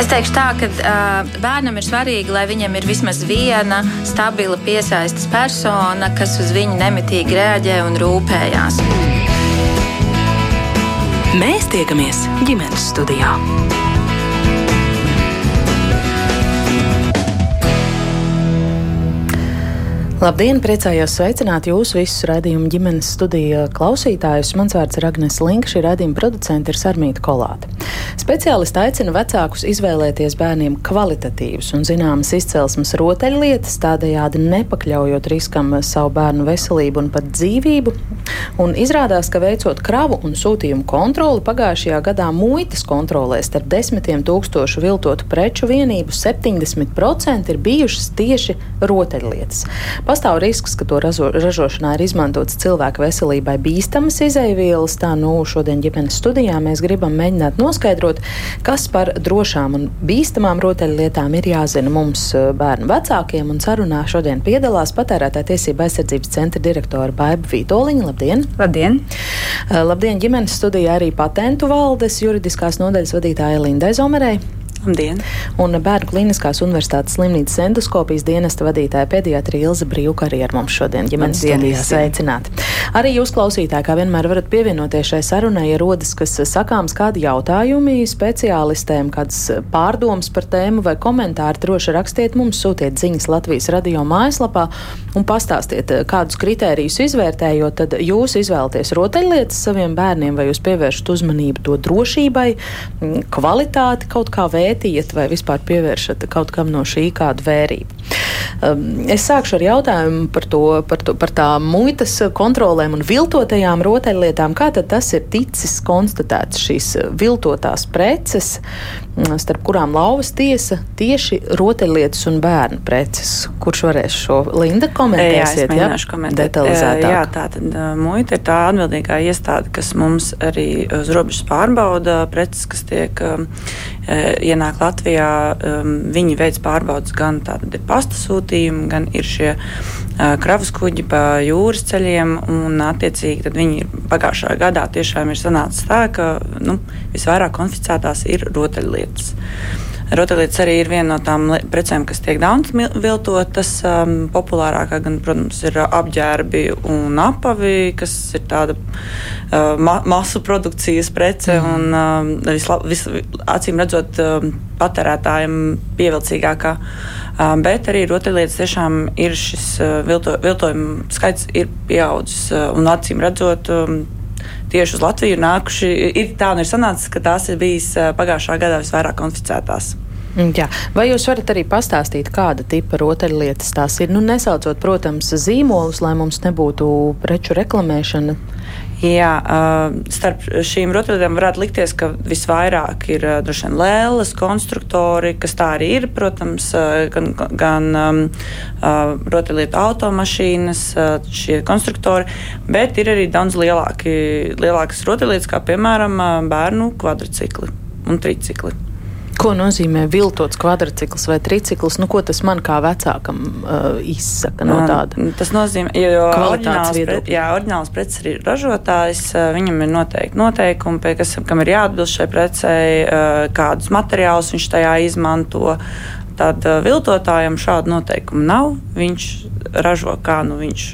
Es teikšu tā, ka uh, bērnam ir svarīgi, lai viņam ir vismaz viena stabila piesaistes persona, kas uz viņu nemitīgi reaģē un rūpējās. Mēs tiekamies ģimenes studijā. Labdien, priecājos sveicināt jūs visus raidījumu ģimenes studiju klausītājus. Mans vārds ir Agnes Linka, šī raidījuma producente ir Sarmīta Kolāte. Speciālisti aicina vecākus izvēlēties bērniem kvalitatīvas un zināmas izcelsmes rotaļlietas, tādējādi nepakļaujot riskam savu bērnu veselību un pat dzīvību. Un izrādās, ka veicot kravu un sūtījumu kontroli pagājušajā gadā muitas kontrolē starp desmitiem tūkstošu viltotu preču vienību 70% ir bijušas tieši rotaļlietas. Pastāv risks, ka to razo, ražošanā ir izmantotas cilvēku veselībai bīstamas izaivielas. Tā nu šodien ģimenes studijā mēs gribam mēģināt noskaidrot, kas par drošām un bīstamām rotaļlietām ir jāzina mums eh, bērnu vecākiem. Un sarunā šodien piedalās patērētāja tiesība aizsardzības centra direktora Baiba Vītoliņa. Labdien! Labdien! Eh, labdien! Ģimenes studijā arī patentu valdes juridiskās nodaļas vadītāja Lindai Zomerei. Labdien! Un Bērnu Kliniskās Universitātes slimnīcas endoskopijas dienesta vadītāja pediatra Ilza Brīvka arī ar mums šodien ģimenes studijā sveicināti. Arī jūs klausītāji, kā vienmēr, varat pievienoties šai sarunai, ja rodas kas sakāms kādi jautājumi speciālistēm, kādas pārdomas par tēmu vai komentāri, droši rakstiet mums, sūtiet ziņas Latvijas radio mājaslapā un pastāstiet, kādus kritērijus izvērtējot, tad jūs izvēlaties rotaļlietas saviem bērniem vai jūs pievēršat uzmanību to drošībai, kvalitāti kaut kā vērtēt pētījat vai vispār pievēršat kaut kam no šī kādu vērību. Um, es sākšu ar jautājumu par, to, par, to, par tām muitas kontrolēm un viltotajām rotaļlietām. Kā tas ir ticis konstatēts šīs viltotās preces, starp kurām lauvas tiesa tieši rotaļlietas un bērnu preces? Kurš varēs šo Linda komentēsiet? Jā, es komentēt. detalizētāk. Jā, tā tad muita ir tā atbildīgā iestāde, kas mums arī uz robežas pārbauda preces, kas tiek ienāk Latvijā. Viņi veids pārbaudas gan tātad ir pasta sūtījumi, gan ir šie kravas kuģi pa jūras ceļiem. Un, attiecīgi, viņi pagājušā gadā tiešām ir sanācis tā, ka nu, visvairāk konfiscētās ir rotaļlietas. Rotaļlietas arī ir viena no tām precēm, kas tiek daudz viltotas. Um, populārākā, gan, protams, ir apģērbi un apavi, kas ir tāda uh, ma masu produkcijas prece mm. un um, visla, vis, acīm redzot um, patērētājiem pievilcīgākā. Um, bet arī rotaļlietas tiešām ir šis uh, vilto, viltojuma skaits ir pieaudzis uh, un acīm redzot. Um, tieši uz Latviju ir nākuši. Ir tā un ir sanācis, ka tās ir bijis pagājušā gadā visvairāk konfiscētās. Mm, jā. Vai jūs varat arī pastāstīt, kāda tipa rotaļlietas tās ir? Nu, nesaucot, protams, zīmolus, lai mums nebūtu preču reklamēšana. Jā, starp šīm rotaļlietām varētu likties, ka visvairāk ir droši vien lēlas, konstruktori, kas tā arī ir, protams, gan, gan um, rotaļlietu automašīnas, šie konstruktori, bet ir arī daudz lielāki, lielākas rotaļlietas, kā piemēram bērnu kvadricikli un tricikli. Ko nozīmē viltots kvadrcikls vai tricikls? Nu, ko tas man kā vecākam uh, izsaka no tāda? Tas nozīmē, jo oriģināls, pret, jā, oriģināls preces ir ražotājs, uh, viņam ir noteikti noteikumi, pie kas, kam ir jāatbilst šai precei, uh, kādus materiālus viņš tajā izmanto. Tad uh, viltotājam šādu noteikumu nav. Viņš ražo kā nu viņš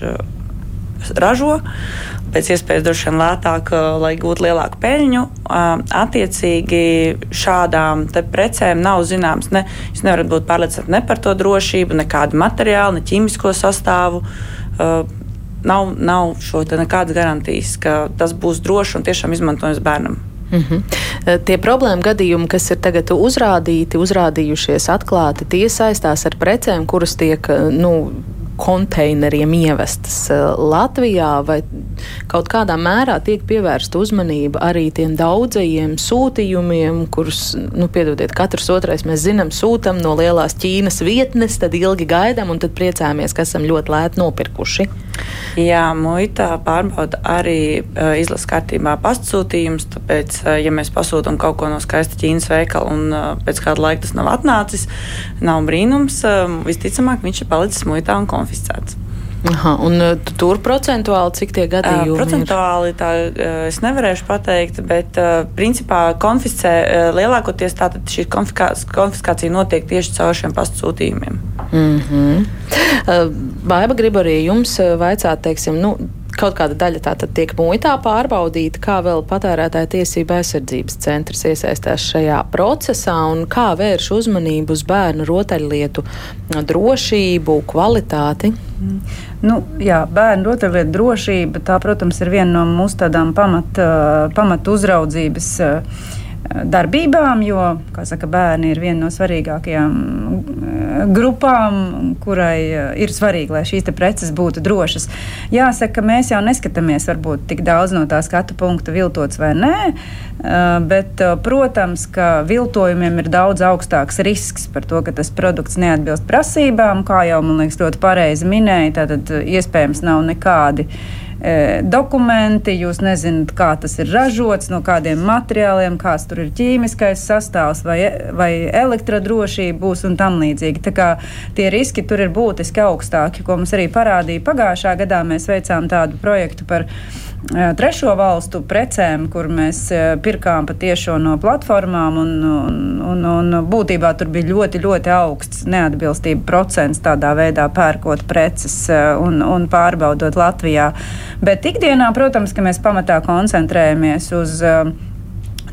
ražo, pēc iespējas droši vien lētāk, lai gūtu lielāku peļņu. Attiecīgi šādām precēm nav zināms, ne, jūs nevarat būt pārliecināti ne par to drošību, nekādu materiālu, ne ķīmisko sastāvu. Nav, nav šo nekādas garantijas, ka tas būs droši un tiešām izmantojams bērnam. Mm -hmm. Tie problēma gadījumi, kas ir tagad uzrādīti, uzrādījušies atklāti, tie saistās ar precēm, kuras tiek nu, konteineriem ievestas eh, Latvijā, vai kaut kādā mērā tiek pievērsta uzmanība arī tiem daudzajiem sūtījumiem, kurus, nu, piedodiet, katrs otrais mēs zinām, sūtam no lielās Ķīnas vietnes, tad ilgi gaidām un tad priecājamies, ka esam ļoti lēti nopirkuši. Jā, muitā pārbauda arī uh, izlases kārtībā pastsūtījumus, tāpēc, uh, ja mēs pasūtām kaut ko no skaista Ķīnas veikala un pēc kāda laika tas nav atnācis, nav brīnums, visticamāk viņš ir palicis muitā un konfiscēts. Aha, un tur procentuāli cik tie gadījumi? Uh, procentuāli tā es nevarēšu pateikt, bet uh, principā konfiscē uh, lielākoties tātad šī konfiskācija notiek tieši caur šiem pastsūtījumiem. Mm -hmm. uh, Baiba grib arī jums vaicāt, teiksim, nu, kaut kāda daļa tātad tiek muitā pārbaudīta, kā vēl patērētāja tiesība aizsardzības centrs iesaistās šajā procesā un kā vērš uzmanību uz bērnu rotaļlietu drošību, kvalitāti. Nu, jā, bērnu rotaļlietu drošība, tā, protams, ir viena no mūsu tādām pamat, pamat uzraudzības darbībām, jo saka, bērni ir viena no svarīgākajām eh, grupām, kurai eh, ir svarīgi, lai šīs preces būtu drošas. Jāsaka, mēs jau neskatāmies varbūt tik daudz no tā skatu punkta, viltots vai nē, eh, bet, protams, ka viltojumiem ir daudz augstāks risks par to, ka tas produkts neatbilst prasībām, kā jau man liekas ļoti pareizi minēja, tad iespējams nav nekādi dokumenti, jūs nezināt, kā tas ir ražots, no kādiem materiāliem, kāds tur ir ķīmiskais sastāvs vai, vai elektrodrošība būs un tam līdzīgi. Tā kā tie riski tur ir būtiski augstāki, ko mums arī parādīja pagājušā gadā. Mēs veicām tādu projektu par trešo valstu precēm, kur mēs pirkām patiešo no platformām, un, un, un, un būtībā tur bija ļoti, ļoti augsts neatbilstība procents tādā veidā pērkot preces un, un pārbaudot Latvijā. Bet ikdienā, protams, mēs pamatā koncentrējamies uz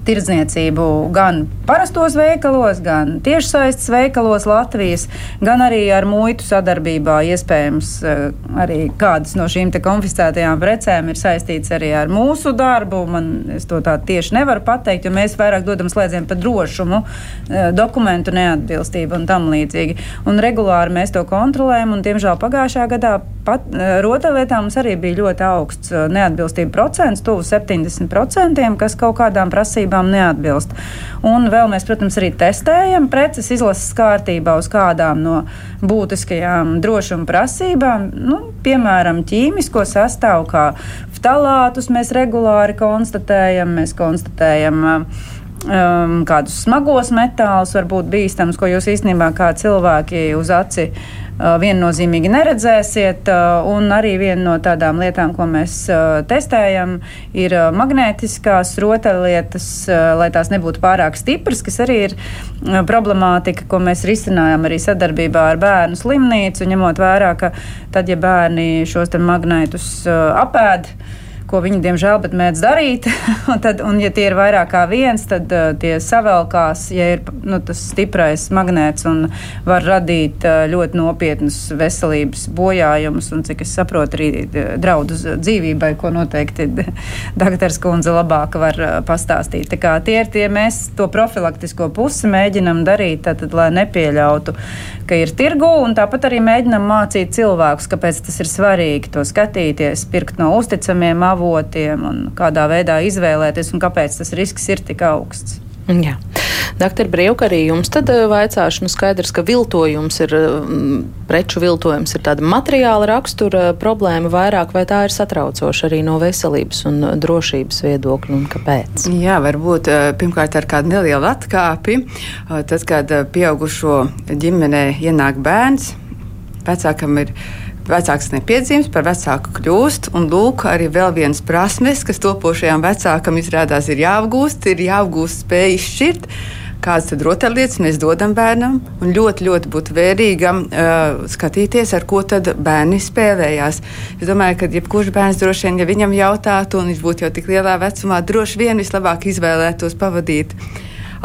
tirdzniecību gan parastos veikalos, gan tiešsaistes veikalos Latvijas, gan arī ar muitu sadarbībā. Iespējams, eh, arī kādas no šīm konfiscētajām precēm ir saistītas arī ar mūsu darbu. Man to tā tieši nevaru pateikt, jo mēs vairāk dodam slēdzienu par drošumu, eh, dokumentu neatbilstību un tam līdzīgi. Un regulāri mēs to kontrolējam, un diemžēl pagājušajā gadā pat eh, rotaļlietā mums arī bija ļoti augsts neatbilstību procents, tuvu 70%, kas kaut kādām prasībām prasībām neatbilst. Un vēl mēs, protams, arī testējam preces izlases kārtībā uz kādām no būtiskajām drošuma prasībām, nu, piemēram, ķīmisko sastāvu, kā ftalātus mēs regulāri konstatējam, mēs konstatējam. Um, kādus smagos metālus var būt bīstams, ko jūs īstenībā kā cilvēki uz aci viennozīmīgi neredzēsiet. Uh, un arī viena no tādām lietām, ko mēs uh, testējam, ir magnētiskās rotaļlietas, lai tās nebūtu pārāk stipras, kas arī ir problemātika, ko mēs risinājām arī sadarbībā ar bērnu slimnīcu, ņemot vērā, ka tad, ja bērni šos magnētus apēd, ko viņi diemžēl mēdz darīt. un, tad, un, ja tie ir vairāk kā viens, tad uh, tie savelkās, ja ir nu, tas stiprais magnēts un var radīt uh, ļoti nopietnus veselības bojājumus, un cik es saprotu, arī uh, draudus dzīvībai, ko noteikti doktors Kunze labāk var uh, pastāstīt. Tā kā tie ir tie mēs to profilaktisko pusi mēģinam darīt, tad, lai nepieļautu, ka ir tirgu, un tāpat arī mēģinam mācīt cilvēkus, kāpēc tas ir svarīgi to skatīties, pirkt no uzticamiem avotiem un kādā veidā izvēlēties un kāpēc tas risks ir tik augsts. Jā. Doktor Brīvka, arī jums tad eh, vaicāšu, nu skaidrs, ka viltojums ir, mm, preču viltojums ir tāda materiāla rakstura problēma vairāk, vai tā ir satraucoša arī no veselības un drošības viedokļa, un kāpēc? Jā, varbūt eh, pirmkārt ar kādu nelielu atkāpi. Eh, tad, kad pieaugušo ģimenē ienāk bērns, vecākam ir Vecāks nepiedzimst, par vecāku kļūst, un lūk, arī vēl viens prasmes, kas topošajam vecākam izrādās ir jāapgūst, ir jāapgūst spēja izšķirt. Kādas tad rotaļlietas mēs dodam bērnam? Un ļoti, ļoti būtu vērīgam uh, skatīties, ar ko tad bērni spēlējās. Es domāju, ka jebkurš bērns droši vien, ja viņam jautātu, un viņš būtu jau tik lielā vecumā, droši vien vislabāk izvēlētos pavadīt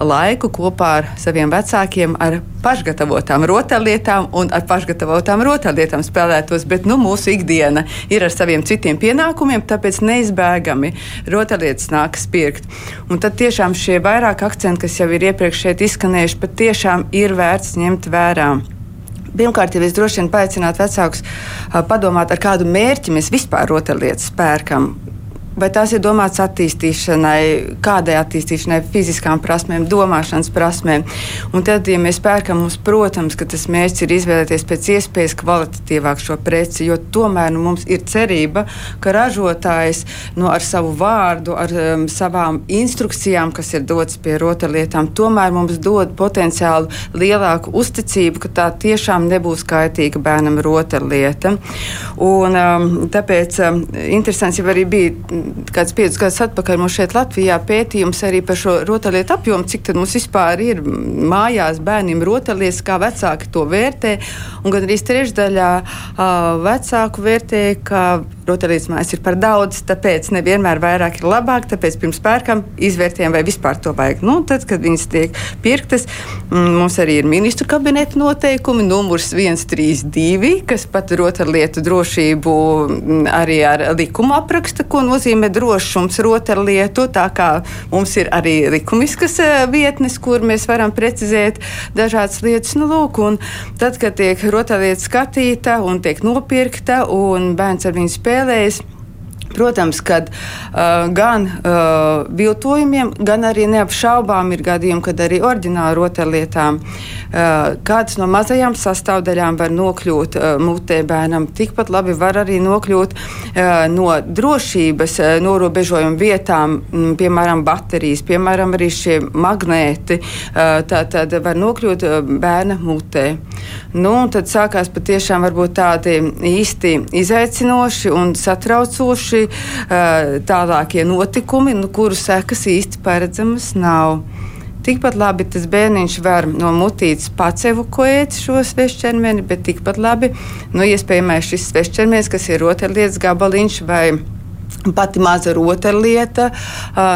laiku kopā ar saviem vecākiem, ar pašgatavotām rotaļlietām un ar pašgatavotām rotaļlietām spēlētos. Bet nu, mūsu ikdiena ir ar saviem citiem pienākumiem, tāpēc neizbēgami rotaļlietas nākas pirkt. Un tad tiešām šie vairāk akcenti, kas jau ir iepriekš šeit izskanējuši, patiešām ir vērts ņemt vērā. Pirmkārt, jau es droši vien paaicinātu vecākus padomāt, ar kādu mērķi mēs vispār rotaļlietas pērkam vai tās ir domātas attīstīšanai, kādai attīstīšanai, fiziskām prasmēm, domāšanas prasmēm. Un tad, ja mēs pērkam, mums, protams, tas mērķis ir izvēlēties pēc iespējas kvalitatīvāk šo preci, jo tomēr nu, mums ir cerība, ka ražotājs nu, ar savu vārdu, ar um, savām instrukcijām, kas ir dotas pie rotaļlietām, tomēr mums dod potenciāli lielāku uzticību, ka tā tiešām nebūs kaitīga bērnam rotaļlieta. Un, um, tāpēc um, interesants jau arī bija kāds piecus gadus atpakaļ mums šeit Latvijā pētījums arī par šo rotaļlietu apjomu, cik tad mums vispār ir mājās bērniem rotaļlietas, kā vecāki to vērtē. Un gan arī trešdaļā uh, vecāku vērtē, ka rotaļlietas mājās ir par daudz, tāpēc nevienmēr vairāk ir labāk. Tāpēc pirms pērkam izvērtējam, vai vispār to vajag. Nu, tad, kad viņas tiek pirktas, mums arī ir ministru kabineta noteikumi, numurs 132, kas pat rotaļlietu drošību arī ar likumu apraksta, ko nozīmē drošums rotaļlietu. Tā kā mums ir arī likumiskas vietnes, kur mēs varam precizēt dažādas lietas. Nu, lūk, tad, kad tiek rotaļlieta skatīta un tiek nopirkta un bērns ar viņu spēlē, spēlējis. Protams, ka uh, gan uh, viltojumiem, gan arī neapšaubām ir gadījumi, kad arī oriģināli rotaļlietām uh, kādas no mazajām sastāvdaļām var nokļūt uh, mutē bērnam. Tikpat labi var arī nokļūt uh, no drošības uh, norobežojuma vietām, m, piemēram, baterijas, piemēram, arī šie magnēti. Uh, tā tad var nokļūt uh, bērna mutē. Nu, tad sākās patiešām tādi īsti izaicinoši un satraucoši tālākie notikumi, nu, kuru sekas īsti paredzamas nav. Tikpat labi tas bērniņš var no mutītes pats evakuēt šo svešķermeni, bet tikpat labi, nu, iespējamais šis svešķermenis, kas ir rotaļlietas gabaliņš vai pati maza rotaļlieta,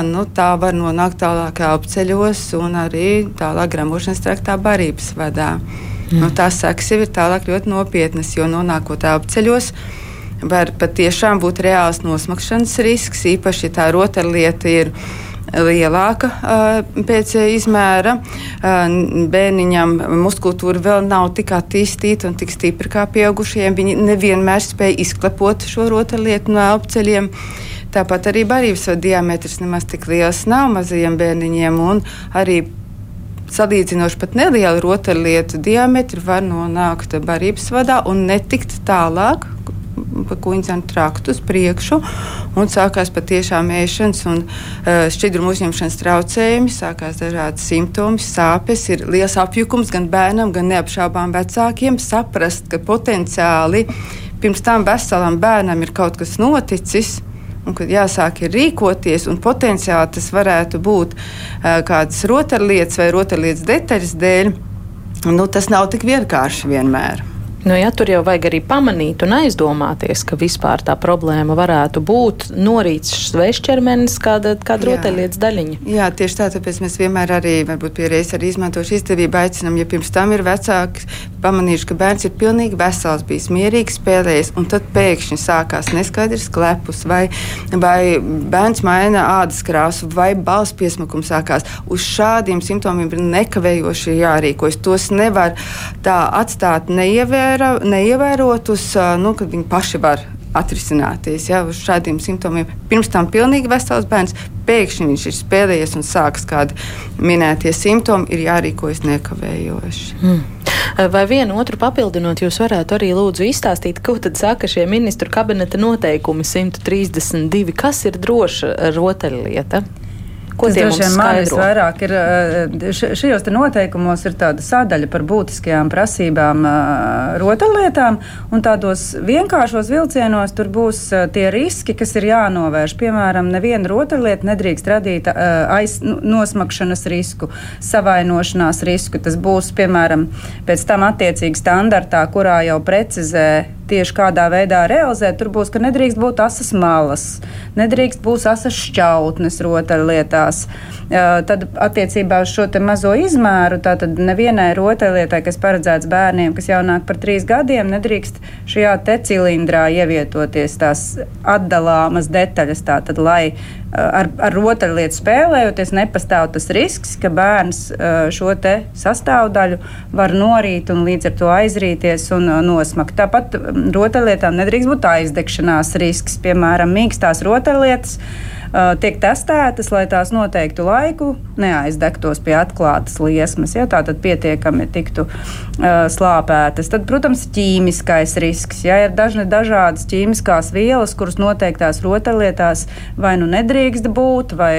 nu, tā var nonākt tālāk apceļos un arī tālāk gramošanas traktā barības vadā. Mm. Nu, tās sekas jau ir tālāk ļoti nopietnas, jo nonākot apceļos, var patiešām būt reāls nosmakšanas risks, īpaši, ja tā rotaļlieta ir lielāka pēc izmēra. Bērniņam muskultūra vēl nav tik attīstīta un tik stipra kā pieaugušajiem. Viņi nevienmēr spēj izklepot šo rotaļlietu no apceļiem. Tāpat arī barības diametrs nemaz tik liels nav mazajiem bērniņiem, arī salīdzinoši pat neliela rotaļlietu diametri var nonākt barības vadā un netikt tālāk. Pa kuģiņu traktu uz priekšu, un sākās patiešām ēšanas un uh, šķidrumu uzņemšanas traucējumi, sākās dažādi simptomi, sāpes, ir liels apjukums gan bērnam, gan neapšaubām vecākiem. Saprast, ka potenciāli pirms tam veselam bērnam ir kaut kas noticis, un kad jāsāk rīkoties, un potenciāli tas varētu būt kādas rotaļlietas vai rotaļlietas detaļas dēļ, nu, tas nav tik vienkārši vienmēr. Nu, ja, tur jau vajag arī pamanīt un aizdomāties, ka vispār tā problēma varētu būt norīts svešķermenis, kāda, kāda rotaļlietas daļiņa. Jā, tieši tā, tāpēc mēs vienmēr arī, varbūt pie reizes arī izmantošu izdevību, aicinam, ja pirms tam ir vecāki pamanījuši, ka bērns ir pilnīgi vesels, bijis mierīgs, spēlējis, un tad pēkšņi sākās neskaidrs klepus, vai, vai bērns maina ādas krāsu, vai balss piesmakums sākās. Uz šādiem simptomiem ir nekavējoši jārīkojas. Tos nevar tā atstāt neievērot neievēro, neievērotus, nu, kad viņi paši var atrisināties ja, uz šādiem simptomiem. Pirms tam pilnīgi vesels bērns, pēkšņi viņš ir spēlējies un sāks kādi minētie simptomi, ir jārīkojas nekavējoši. Mm. Vai vienu otru papildinot, jūs varētu arī lūdzu izstāstīt, ko tad saka šie ministru kabineta noteikumi 132, kas ir droša rotaļlieta? Ko tas droši vien man visvairāk ir eh, šajos noteikumos ir tāda sadaļa par būtiskajām prasībām eh, rotaļlietām, un tādos vienkāršos vilcienos tur būs eh, tie riski, kas ir jānovērš. Piemēram, neviena rotaļlieta nedrīkst radīt aiz, nu, nosmakšanas risku, savainošanās risku. Tas būs, piemēram, pēc tam attiecīgi standartā, kurā jau precizē tieši kādā veidā realizēt, tur būs, ka nedrīkst būt asas malas, nedrīkst būt asas šķautnes rotaļlietās. Tad attiecībā uz šo mazo izmēru, tātad nevienai rotaļlietai, kas paredzēts bērniem, kas jaunāk par trīs gadiem, nedrīkst šajā te cilindrā ievietoties tās atdalāmas detaļas, tātad, lai ar, ar rotaļlietu spēlējoties, nepastāv tas risks, ka bērns šo sastāvdaļu var norīt un līdz ar to aizrīties un nosmakt. Tāpat rotaļlietām nedrīkst būt aizdegšanās risks. Piemēram, mīkstās rotaļlietas tiek testētas, lai tās noteiktu laiku neaizdegtos pie atklātas liesmas. Ja, tā tad pietiekami tiktu uh, slāpētas. Tad, protams, ķīmiskais risks. Ja ir dažne dažādas ķīmiskās vielas, kuras noteiktās rotaļlietās vai nu nedrīkst būt, vai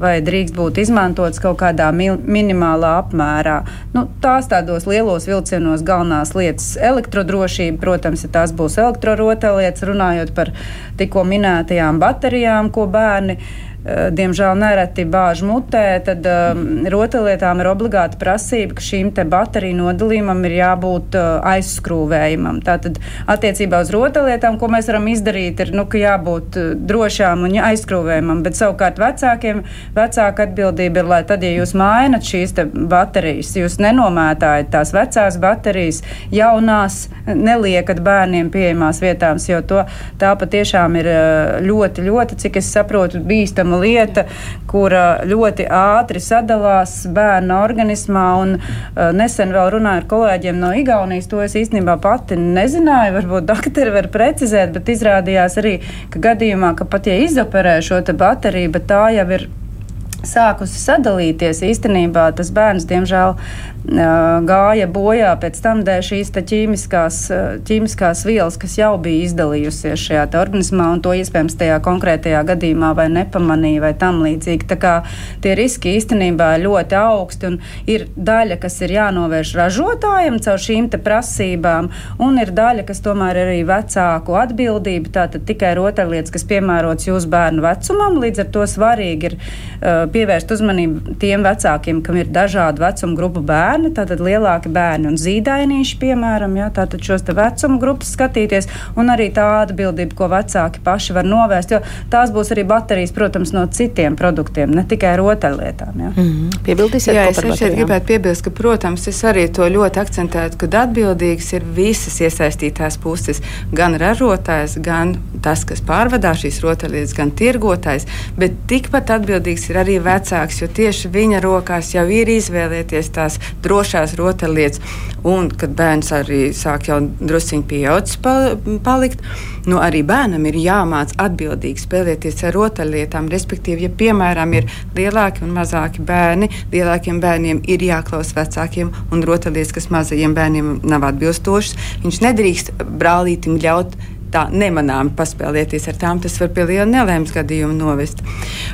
vai drīkst būt izmantotas kaut kādā minimālā apmērā. Nu, tās tādos lielos vilcienos galvenās lietas - elektrodrošība, protams, ja tās būs elektrorotaļlietas, runājot par tikko minētajām baterijām, ko bērni diemžēl nereti bāž mutē, tad um, rotaļlietām ir obligāta prasība, ka šīm bateriju nodalījumam ir jābūt uh, aizskrūvējumam. Tātad attiecībā uz rotaļlietām, ko mēs varam izdarīt, ir nu, jābūt uh, drošām un aizskrūvējumam, bet savukārt vecākiem vecāka atbildība ir, lai tad, ja jūs mainat šīs baterijas, jūs nenomētājat tās vecās baterijas, jaunās neliekat bērniem pieejamās vietās, jo to, tā patiešām ir ļoti, ļoti, cik es saprotu, bīstama bīstama lieta, kura ļoti ātri sadalās bērna organismā. Un, uh, nesen vēl runāju ar kolēģiem no Igaunijas, to es īstenībā pati nezināju. Varbūt doktori var precizēt, bet izrādījās arī, ka gadījumā, ka pat ja izoperē šo bateriju, bet tā jau ir sākusi sadalīties. Īstenībā tas bērns, diemžēl, gāja bojā pēc tam dēļ šīs ķīmiskās, ķīmiskās vielas, kas jau bija izdalījusies šajā organismā, un to iespējams tajā konkrētajā gadījumā vai nepamanīja vai tam līdzīgi. Tā kā tie riski īstenībā ir ļoti augsti, un ir daļa, kas ir jānovērš ražotājiem caur šīm prasībām, un ir daļa, kas tomēr ir arī vecāku atbildība. Tātad tikai rotaļlietas, kas piemērots jūsu bērnu vecumam, līdz ar to svarīgi ir uh, pievērst uzmanību tiem vecākiem, kam ir dažādu vecumu grupu bērni tātad lielāki bērni un zīdainīši, piemēram, jā, tātad šos te vecuma grupas skatīties, un arī tā atbildība, ko vecāki paši var novērst, jo tās būs arī baterijas, protams, no citiem produktiem, ne tikai rotaļlietām. Jā. Mm -hmm. Piebildīsiet, jā, es šeit gribētu piebilst, ka, protams, es arī to ļoti akcentētu, ka atbildīgas ir visas iesaistītās puses, gan ražotājs, gan tas, kas pārvadā šīs rotaļlietas, gan tirgotājs, bet tikpat atbildīgs ir arī vecāks, jo tieši viņa rokās jau ir izvēlēties tās drošās rotaļlietas, un kad bērns arī sāk jau drusciņi pieaudzis palikt, nu arī bērnam ir jāmāc atbildīgi spēlēties ar rotaļlietām. Respektīvi, ja piemēram ir lielāki un mazāki bērni, lielākiem bērniem ir jāklaus vecākiem, un rotaļlietas, kas mazajiem bērniem nav atbilstošas, viņš nedrīkst brālītim ļaut tā nemanāmi paspēlēties ar tām, tas var pie liela nelēmas gadījuma novest.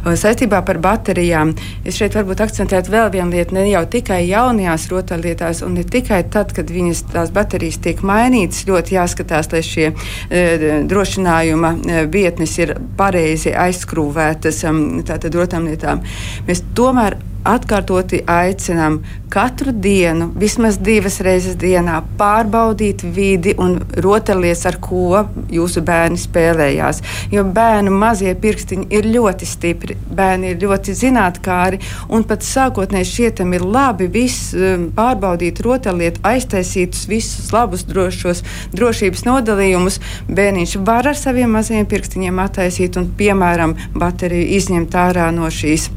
Saistībā par baterijām es šeit varbūt akcentētu vēl vienu lietu, ne jau tikai jaunajās rotaļlietās, un ne tikai tad, kad viņas tās baterijas tiek mainītas, ļoti jāskatās, lai šie e, drošinājuma e, vietnes ir pareizi aizskrūvētas um, tātad rotaļlietām. Mēs tomēr atkārtoti aicinām katru dienu, vismaz divas reizes dienā, pārbaudīt vidi un rotaļlietas, ar ko jūsu bērni spēlējās. Jo bērnu mazie pirkstiņi ir ļoti stipri, bērni ir ļoti zinātnākāri, un pat sākotnēji šietam ir labi viss um, pārbaudīt rotaļlietu, aiztaisītus visus labus drošos drošības nodalījumus. Bērniņš var ar saviem mazajiem pirkstiņiem attaisīt un, piemēram, bateriju izņemt ārā no šīs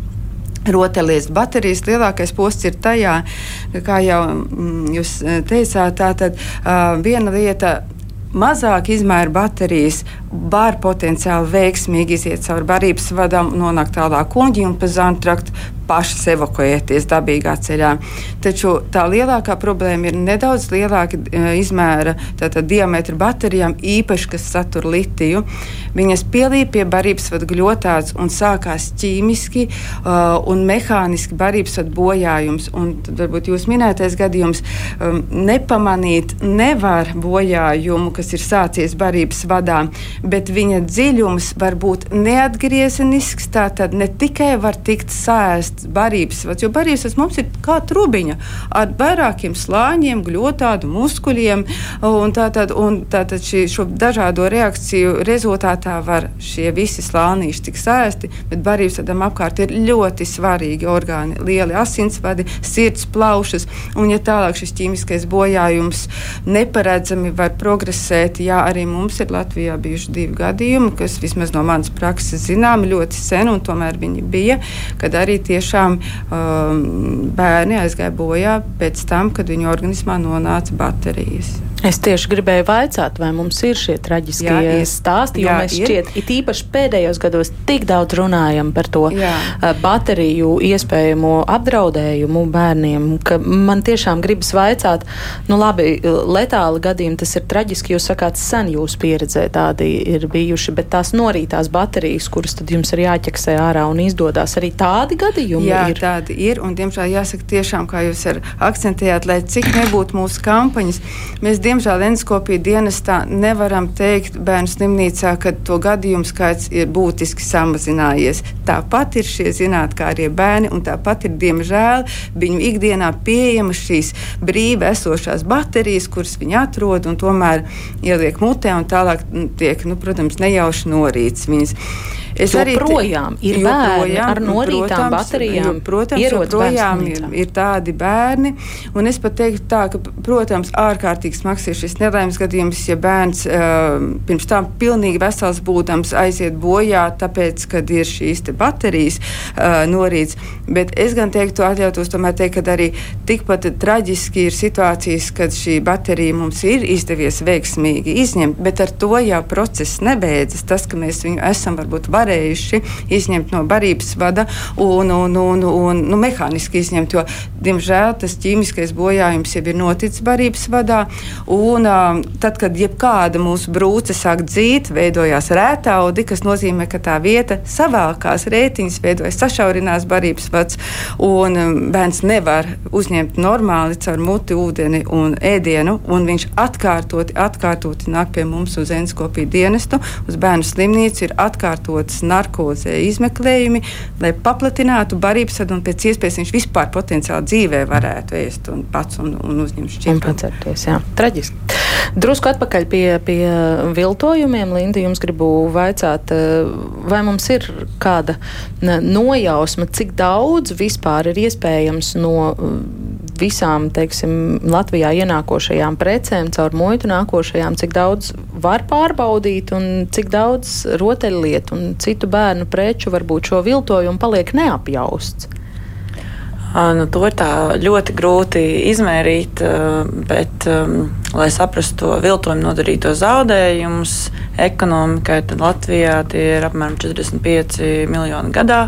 rotaļlietas baterijas lielākais posts ir tajā, kā jau mm, jūs eh, teicāt, tā tad uh, viena lieta. Mazāk izmēra baterijas var potenciāli veiksmīgi iziet cauri barības vadam, nonākt tālāk kuģi un pa zantraktu pašas evakuēties dabīgā ceļā. Taču tā lielākā problēma ir nedaudz lielāka e, izmēra diametra baterijām, īpaši, kas satur litiju. Viņas pielīp pie barības vadu gļotāts un sākās ķīmiski uh, un mehāniski barības vadu bojājums. Un tad varbūt jūs minētais gadījums um, nepamanīt nevar bojājumu, kas ir sācies barības vadā, bet viņa dziļums var būt neatgriezenisks. Tā tad ne tikai var tikt sēsts barības vats, jo barības vats mums ir kā trubiņa ar vairākiem slāņiem, gļotādu muskuļiem. Tātad, un tātad šī, šo dažādo reakciju rezultātā var šie visi slānīši tikt sēsti, bet barības vadam apkārt ir ļoti svarīgi orgāni, lieli asinsvadi, sirds plaušas, un ja tālāk šis ķīmiskais bojājums neparedzami var progresēt, jā, arī mums ir Latvijā bijuši divi gadījumi, kas vismaz no manas prakses zinām ļoti sen, un tomēr viņi bija, kad arī tiešām um, bērni aizgāja bojā pēc tam, kad viņu organismā nonāca baterijas. Es tieši gribēju vaicāt, vai mums ir šie traģiskie jā, ir. stāsti, jo jā, mēs šķiet, it īpaši pēdējos gados tik daudz runājam par to jā. bateriju iespējamo apdraudējumu bērniem, ka man tiešām gribas vaicāt, nu labi, letāli gadījumi tas ir traģiski, jūs sakāt, sen jūsu pieredzē tādi ir bijuši, bet tās norītās baterijas, kuras tad jums ir jāķeksē ārā un izdodas, arī tādi gadījumi jā, ir. tādi ir, un diemžēl jāsaka tiešām, kā jūs akcentējāt, lai cik nebūtu mūsu kampaņas, mēs diemžēl endoskopija dienestā nevaram teikt bērnu slimnīcā, ka to gadījumu skaits ir būtiski samazinājies. Tāpat ir šie zinātnākie bērni, un tāpat ir, diemžēl, viņu ikdienā pieejamas šīs brīvi esošās baterijas, kuras viņi atrod un tomēr ieliek mutē un tālāk tiek, nu, protams, nejauši norīts viņas. Es arī projām ir bērni ar norītām protams, baterijām. Protams, joprojām ir, ir tādi bērni. Un es pat teiktu tā, ka, protams, ārkārtīgi smags ir šis nelaimes gadījums, ja bērns uh, pirms tam pilnīgi vesels būdams aiziet bojā, tāpēc, kad ir šīs baterijas uh, norīts. Bet es gan teiktu, atļautos tomēr teikt, ka arī tikpat traģiski ir situācijas, kad šī baterija mums ir izdevies veiksmīgi izņemt, bet ar to jau process nebeidzas. Tas, ka mēs viņu esam varbūt varējuši varējuši izņemt no barības vada un, un, un, un nu, mehāniski izņemt, jo, diemžēl, tas ķīmiskais bojājums jau ir noticis barības vadā. Un, um, tad, kad jebkāda mūsu brūce sāk dzīt, veidojās rētaudi, kas nozīmē, ka tā vieta savākās rētiņas, veidojas sašaurinās barības vads, un um, bērns nevar uzņemt normāli caur muti ūdeni un ēdienu, un viņš atkārtoti, atkārtoti nāk pie mums uz enskopiju dienestu, uz bērnu slimnīcu, ir atkārtotas veikts narkozē izmeklējumi, lai paplatinātu barības un pēc iespējas viņš vispār potenciāli dzīvē varētu ēst un pats un, un uzņemt šķirtumu. Traģiski. Drusku atpakaļ pie, pie viltojumiem, Linda, jums gribu vaicāt, eh, vai mums ir kāda nojausma, cik daudz vispār ir iespējams no visām, teiksim, Latvijā ienākošajām precēm, caur muitu nākošajām, cik daudz var pārbaudīt un cik daudz rotaļlietu un citu bērnu preču varbūt šo viltojumu paliek neapjausts. Nu, to ir ļoti grūti izmērīt, bet, lai saprastu to viltojumu nodarīto zaudējumus ekonomikai, tad Latvijā tie ir apmēram 45 miljoni gadā.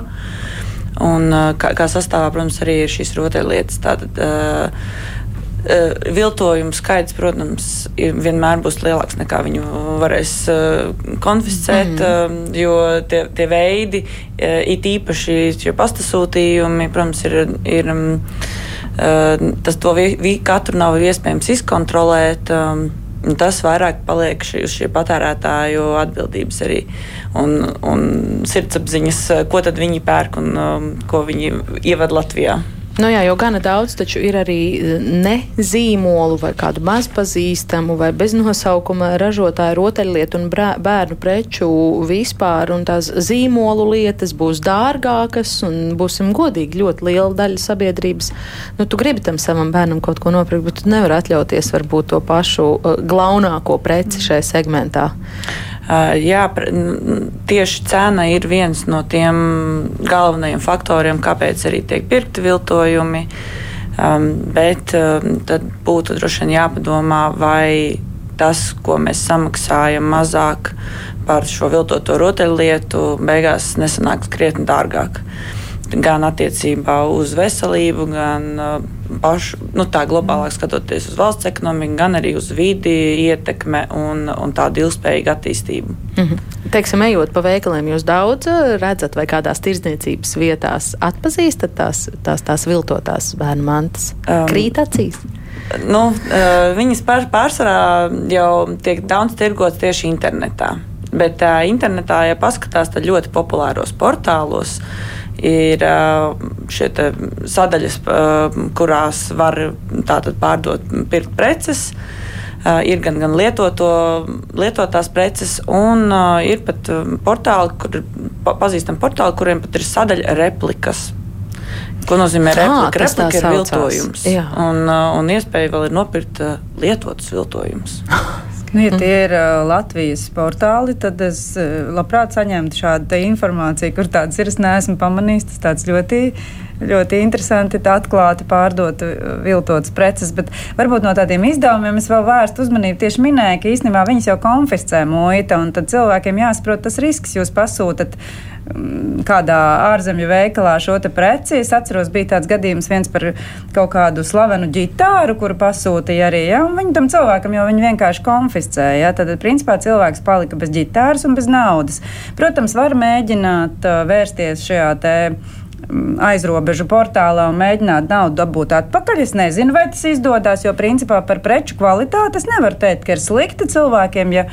Un, kā, kā sastāvā, protams, arī ir šīs rotaļlietas. Tātad, uh, Uh, viltojumu skaits, protams, vienmēr būs lielāks nekā viņu varēs uh, konfiscēt, mm. uh, jo tie, tie veidi, uh, it īpaši šie pastasūtījumi, protams, ir. ir um, tas to vi, vi, katru nav iespējams izkontrolēt. Um, Tas vairāk paliek šī, uz šī patērētāju atbildības arī un, un sirdsapziņas, ko tad viņi pērk un um, ko viņi ievada Latvijā. Nu jā, jau gana daudz, taču ir arī eh, nezīmolu vai kādu mazpazīstamu vai beznosaukuma ražotāju rotaļlietu un bērnu preču vispār, un tās zīmolu lietas būs dārgākas, un būsim godīgi, ļoti liela daļa sabiedrības. Nu, tu gribi tam savam bērnam kaut ko nopirkt, bet tu nevari atļauties varbūt to pašu uh, glaunāko preci šajā segmentā. Uh, jā, tieši cena ir viens no tiem galvenajiem faktoriem, kāpēc arī tiek pirkti viltojumi. Um, bet um, tad būtu droši vien jāpadomā, vai tas, ko mēs samaksājam mazāk par šo viltoto rotaļlietu, beigās nesanāks krietni dārgāk. Gan attiecībā uz veselību, gan uh, pašu, nu, tā globālāk skatoties uz valsts ekonomiku, gan arī uz vidi, ietekme un, un tādu ilgspējīgu attīstību. Mm -hmm. Teiksim, ejot pa veikaliem, jūs daudz eh, redzat, vai kādās tirdzniecības vietās atpazīstat tās, tās, tās viltotās bērnu mantas? Um, Krīt acīs! Nu, uh, viņas pār, pārsvarā jau tiek daudz tirgotas tieši internetā. Bet uh, internetā, ja paskatās, tad ļoti populāros portālos uh, ir šie sadaļas, kurās var tātad pārdot, pirkt preces. Ir gan, gan lietoto, lietotās preces, un uh, ir pat portāli, kur pazīstami portāli, kuriem pat ir sadaļa replikas. Ko nozīmē replika? Replika ir viltojums. Jā. Un, un iespēja vēl ir nopirkt lietotus viltojumus. Nu, ja tie ir Latvijas portāli, tad es labprāt saņemtu šādu informāciju, kur tādas ir. Es neesmu pamanījis, tas tāds ļoti ļoti interesanti atklāti pārdot viltotas preces. Bet varbūt no tādiem izdevumiem es vēl vērstu uzmanību tieši minēju, ka īstenībā viņas jau konfiscē muita, un tad cilvēkiem jāsaprot tas risks, jūs pasūtat mm, kādā ārzemju veikalā šo preci. Es atceros, bija tāds gadījums viens par kaut kādu slavenu ģitāru, kuru pasūtīja arī. Ja, viņi tam cilvēkam jau vienkārši konfiscēja. Ja, tad, principā, cilvēks palika bez ģitāras un bez naudas. Protams, var mēģināt uh, vērsties šajā te Mm, aizrobežu portālā un mēģināt naudu dabūt atpakaļ. Es nezinu, vai tas izdodas, jo principā par preču kvalitāti es nevaru teikt, ka ir slikti cilvēkiem. Ja,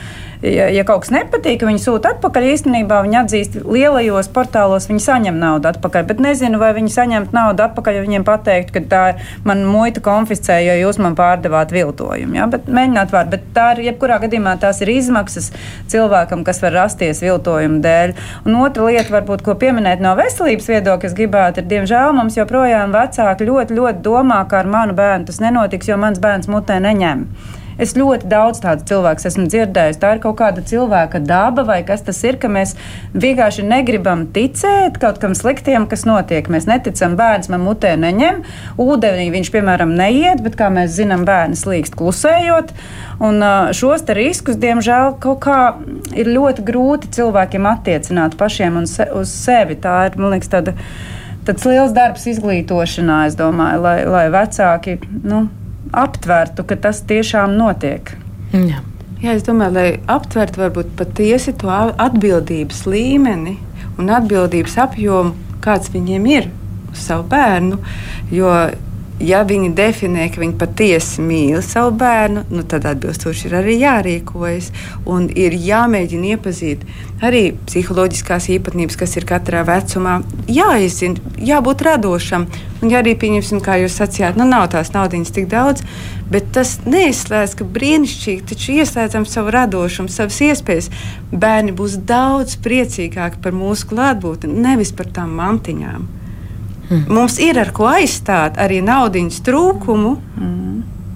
ja, ja kaut kas nepatīk, viņi sūta atpakaļ. Īstenībā viņi atzīst, lielajos portālos viņi saņem naudu atpakaļ. Bet nezinu, vai viņi saņemt naudu atpakaļ, ja viņiem pateiktu, ka tā man muita konfiscēja, jo jūs man pārdevāt viltojumu. Ja? Bet mēģināt var, bet tā ir jebkurā gadījumā tās ir izmaksas cilvēkam, kas var rasties viltojuma dēļ. Un otra lieta, varbūt, ko pieminēt no veselības viedokļa gribētu, ir, diemžēl mums joprojām vecāki ļoti, ļoti domā, ka ar manu bērnu tas nenotiks, jo mans bērns mutē neņem. Es ļoti daudz tādu cilvēku esmu dzirdējis. Tā ir kaut kāda cilvēka daba, vai kas tas ir, ka mēs vienkārši negribam ticēt kaut kam sliktiem, kas notiek. Mēs neticam, bērns man mutē neņem, ūdenī viņš, piemēram, neiet, bet, kā mēs zinām, bērns līkst klusējot. Un šos riskus, diemžēl, kaut kā ir ļoti grūti cilvēkiem attiecināt pašiem un se, uz sevi. Tā ir, man liekas, tāda tāds liels darbs izglītošanā, es domāju, lai, lai vecāki nu, aptvertu, ka tas tiešām notiek. Jā. Jā, es domāju, lai aptvertu varbūt patiesi to atbildības līmeni un atbildības apjomu, kāds viņiem ir uz savu bērnu. Jo ja viņi definē, ka viņi patiesi mīl savu bērnu, nu, tad atbilstoši ir arī jārīkojas. Un ir jāmēģina iepazīt arī psiholoģiskās īpatnības, kas ir katrā vecumā. Jāizzina, jābūt radošam. Un, ja arī pieņemsim, kā jūs sacījāt, nu, nav tās naudas tik daudz, bet tas neizslēdz, ka brīnišķīgi, taču ieslēdzam savu radošumu, savas iespējas. Bērni būs daudz priecīgāki par mūsu klātbūtni, nevis par tām mantiņām. Mm. Mums ir ar ko aizstāt arī naudas trūkumu. Mm.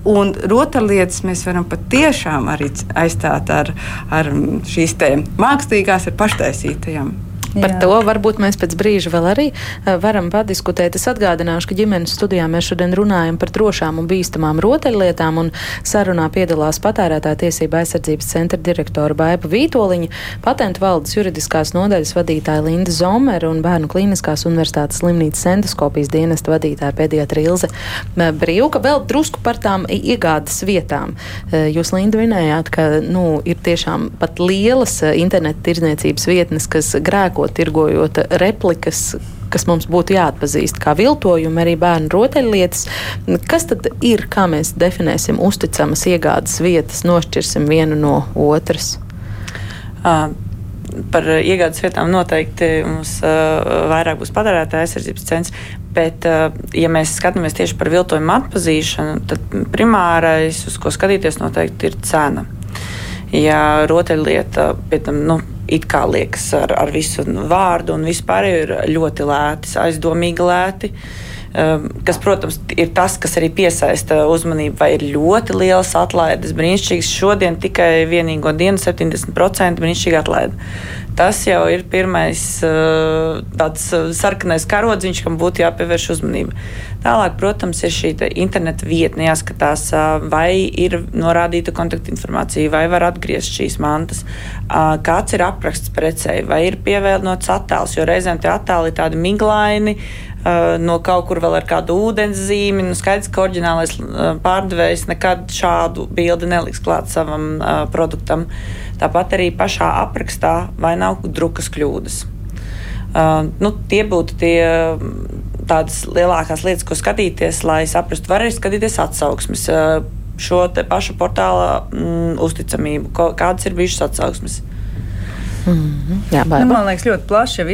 Un rotaļlietas mēs varam patiešām arī aizstāt ar, ar šīs mākslīgās, ar paštaisītajām. Par Jā. to varbūt mēs pēc brīža vēl arī eh, varam padiskutēt. Es atgādināšu, ka ģimenes studijā mēs šodien runājam par drošām un bīstamām rotaļlietām, un sarunā piedalās patērētāja tiesība aizsardzības centra direktora Baipa Vītoliņa, patentu valdes juridiskās nodaļas vadītāja Linda Zomera un Bērnu klīniskās universitātes slimnīcas endoskopijas dienesta vadītāja pediatra Ilze Brīvka. Vēl drusku par tām iegādes vietām. Eh, jūs, Linda, minējāt, ka nu, ir tiešām pat lielas eh, interneta tirdzniecības vietnes, kas grēko tirgojot replikas, kas mums būtu jāatpazīst kā viltojumi, arī bērnu rotaļlietas. Kas tad ir, kā mēs definēsim uzticamas iegādes vietas, nošķirsim vienu no otras? Uh. Par iegādes vietām noteikti mums uh, vairāk būs patērētāja aizsardzības centrs, bet, uh, ja mēs skatāmies tieši par viltojumu atpazīšanu, tad primārais, uz ko skatīties, noteikti ir cena. Ja rotaļlieta, pie tam, nu, it kā liekas ar, ar visu vārdu un vispār ir ļoti lēti, aizdomīgi lēti. Um, kas, protams, ir tas, kas arī piesaista uzmanību, vai ir ļoti liels atlaides, brīnišķīgs. Šodien tikai vienīgo dienu 70% brīnišķīga atlaide. Tas jau ir pirmais uh, tāds uh, sarkanais karodziņš, kam būtu jāpievērš uzmanība. Tālāk, protams, ir šī interneta vietne, jāskatās, vai ir norādīta kontaktinformācija, vai var atgriezt šīs mantas, kāds ir apraksts precei, vai ir pievienots attēls, jo reizēm tie attēli ir tādi miglaini. No kaut kur vēl ar kādu ūdens zīmi. Nu, skaidrs, ka oriģinālais pārdevējs nekad šādu bildi neliks klāt savam uh, produktam. Tāpat arī pašā aprakstā vai nav drukas kļūdas. Uh, nu, tie būtu tie tādas lielākās lietas, ko skatīties, lai saprastu, var arī skatīties atsauksmes. Šo pašu portāla mm, uzticamību, kādas ir bijušas atsauksmes. Mm -hmm. Jā, nu, man liekas, ļoti plaši.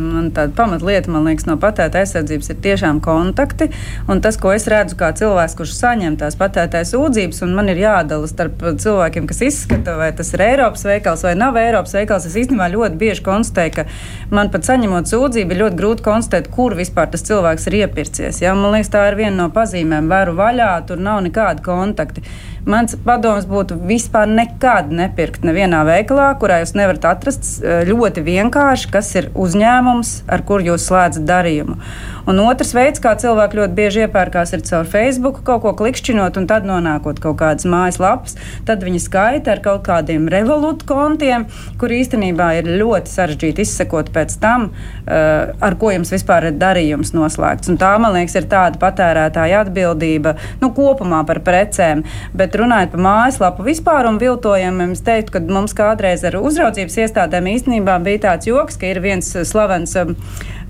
Man tāda pamatlieta, man liekas, no patērētāja aizsardzības ir tiešām kontakti. Un tas, ko es redzu kā cilvēks, kurš saņem tās patērētāja sūdzības, un man ir jādala starp cilvēkiem, kas izskata, vai tas ir Eiropas veikals vai nav Eiropas veikals. Es īstenībā ļoti bieži konstatēju, ka man pat saņemot sūdzību, ir ļoti grūti konstatēt, kur vispār tas cilvēks ir iepircies. Ja? Man liekas, tā ir viena no pazīmēm. Vēru vaļā, tur nav nekāda kontakta. Mans padoms būtu vispār nekad nepirkt nevienā veikalā, kurā jūs nevarat atrast ļoti vienkārši, kas ir uzņēmums, ar kur jūs slēdzat darījumu. Un otrs veids, kā cilvēki ļoti bieži iepērkās, ir caur Facebook, kaut ko klikšķinot, un tad nonākot kaut kādas mājaslapas, tad viņi skaita ar kaut kādiem revolūtu kontiem, kur īstenībā ir ļoti sarežģīti izsekot pēc tam, uh, ar ko jums vispār ir darījums noslēgts. Un tā, man liekas, ir tāda patērētāja atbildība nu, kopumā par precēm. Bet runājot par mājaslapu vispār un viltojumiem, es teiktu, ka mums kādreiz ar uzraudzības iestādēm īstenībā bija tāds joks, ka ir viens slavens.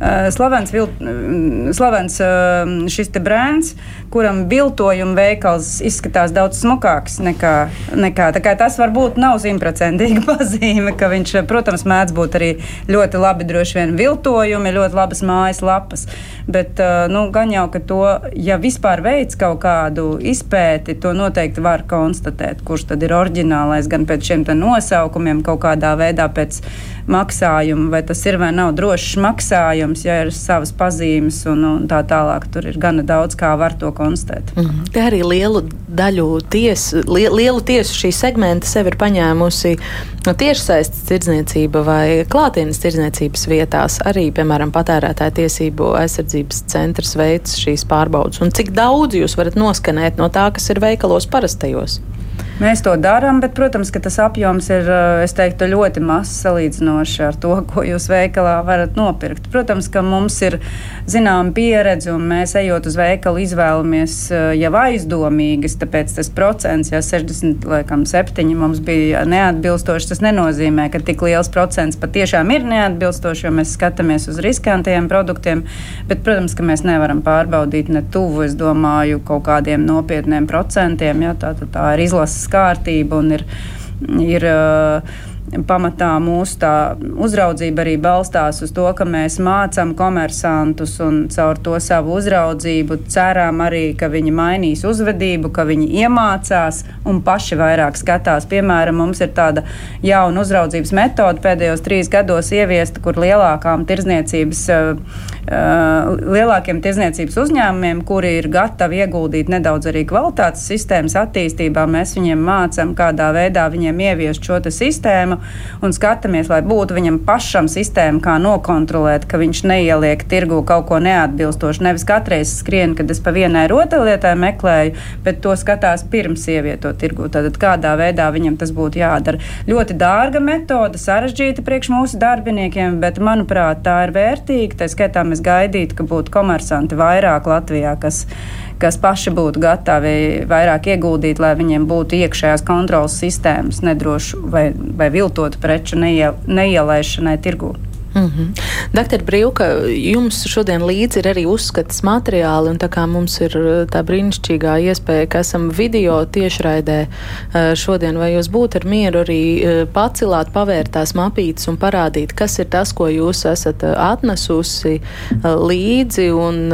Eh, slavens, vil, slavens eh, šis brands, kuram viltojuma veikals izskatās daudz smukāks nekā, nekā tas varbūt nav simtprocentīga pazīme, ka viņš, protams, mēdz būt arī ļoti labi droši vien viltojumi, ļoti labas mājas lapas. Bet, eh, nu, gan jau, ka to, ja vispār veids kaut kādu izpēti, to noteikti var konstatēt, kurš tad ir oriģinālais gan pēc šiem nosaukumiem, kaut kādā veidā pēc maksājuma, vai tas ir vai nav drošs maksājums, ja ir savas pazīmes un, un tā tālāk. Tur ir gana daudz, kā var to konstatēt. Mm -hmm. Te arī lielu daļu tiesu, li, lielu tiesu šī segmenta sev ir paņēmusi tiešsaistes tirdzniecība vai klātienes tirdzniecības vietās. Arī, piemēram, patērētāja tiesību aizsardzības centrs veids šīs pārbaudas. Un cik daudz jūs varat noskanēt no tā, kas ir veikalos parastajos? Mēs to darām, bet, protams, tas apjoms ir eh, teiktu, ļoti mazs salīdzinoši ar to, ko jūs veikalā varat nopirkt. Protams, ka mums ir zināma pieredze, un mēs ejot uz veikalu izvēlamies eh, jau aizdomīgas, tāpēc tas procents, ja 60, laikam, 7 mums bija neatbilstoši, tas nenozīmē, ka tik liels procents patiešām ir neatbilstoši, jo mēs skatāmies uz riskantajiem produktiem, bet, protams, ka mēs nevaram pārbaudīt ne tuvu, es domāju, kaut kādiem nopietniem procentiem, ja tā, tā, tā ir izlases kārtība un ir. ir uh, pamatā mūsu uzraudzība arī balstās uz to, ka mēs mācām komersantus un caur to savu uzraudzību ceram arī, ka viņi mainīs uzvedību, ka viņi iemācās un paši vairāk skatās. Piemēram, mums ir tāda jauna uzraudzības metode pēdējos trīs gados ieviesta, kur lielākām tirzniecības uh, lielākiem tirzniecības uzņēmumiem, kuri ir gatavi ieguldīt nedaudz arī kvalitātes sistēmas attīstībā, mēs viņiem mācām, kādā veidā viņiem ieviest šo sistēmu un skatāmies, lai būtu viņam pašam sistēma, kā nokontrolēt, ka viņš neieliek tirgu kaut ko neatbilstošu. Nevis katreiz skrien, kad es pa vienai rotaļlietai meklēju, bet to skatās pirms ievietot tirgu. Tad kādā veidā viņam tas būtu jādara. Ļoti dārga metode, sarežģīta priekš mūsu darbiniekiem, bet manuprāt, tā ir vērtīga. Tā skaitā mēs gaidītu, ka būtu komersanti vairāk Latvijā, kas, kas paši būtu gatavi vairāk ieguldīt, lai viņiem būtu iekšējās kontrolas sistēmas nedrošu vai, vai viltotu preču neie, neielaišanai tirgū. Mm -hmm. Doktor Brīvka, jums šodien līdzi ir arī uzskatas materiāli, un tā kā mums ir uh, tā brīnišķīgā iespēja, ka esam video tiešraidē uh, šodien, vai jūs būtu ar mieru arī uh, pacelāt, pavērt tās mapītes un parādīt, kas ir tas, ko jūs esat atnesusi līdzi un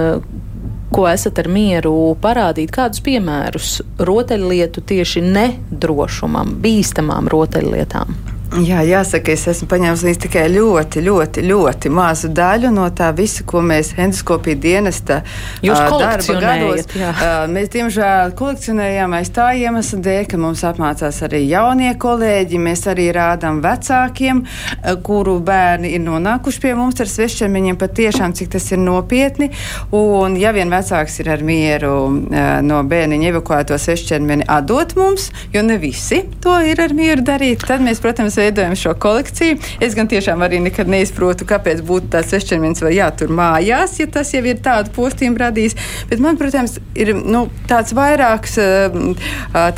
ko esat ar mieru parādīt, kādus piemērus rotaļlietu tieši nedrošumam, bīstamām rotaļlietām? Jā, jāsaka, es esmu paņēmis līdzi tikai ļoti, ļoti, ļoti mazu daļu no tā visa, ko mēs endoskopija dienesta darba gados. Jā. Mēs, diemžēl, kolekcionējām aiz tā iemesla dēļ, ka mums apmācās arī jaunie kolēģi. Mēs arī rādām vecākiem, kuru bērni ir nonākuši pie mums ar svešķermeņiem, patiešām, cik tas ir nopietni. Un, ja vien vecāks ir ar mieru no bērniņa evakuēto svešķermeni atdot mums, jo ne visi to ir ar mieru darīt, tad mēs, protams, veidojam šo kolekciju. Es gan tiešām arī nekad neizprotu, kāpēc būtu tāds svešķermenis vai jātur mājās, ja tas jau ir tādu postījumu radījis. Bet man, protams, ir nu, tāds vairāks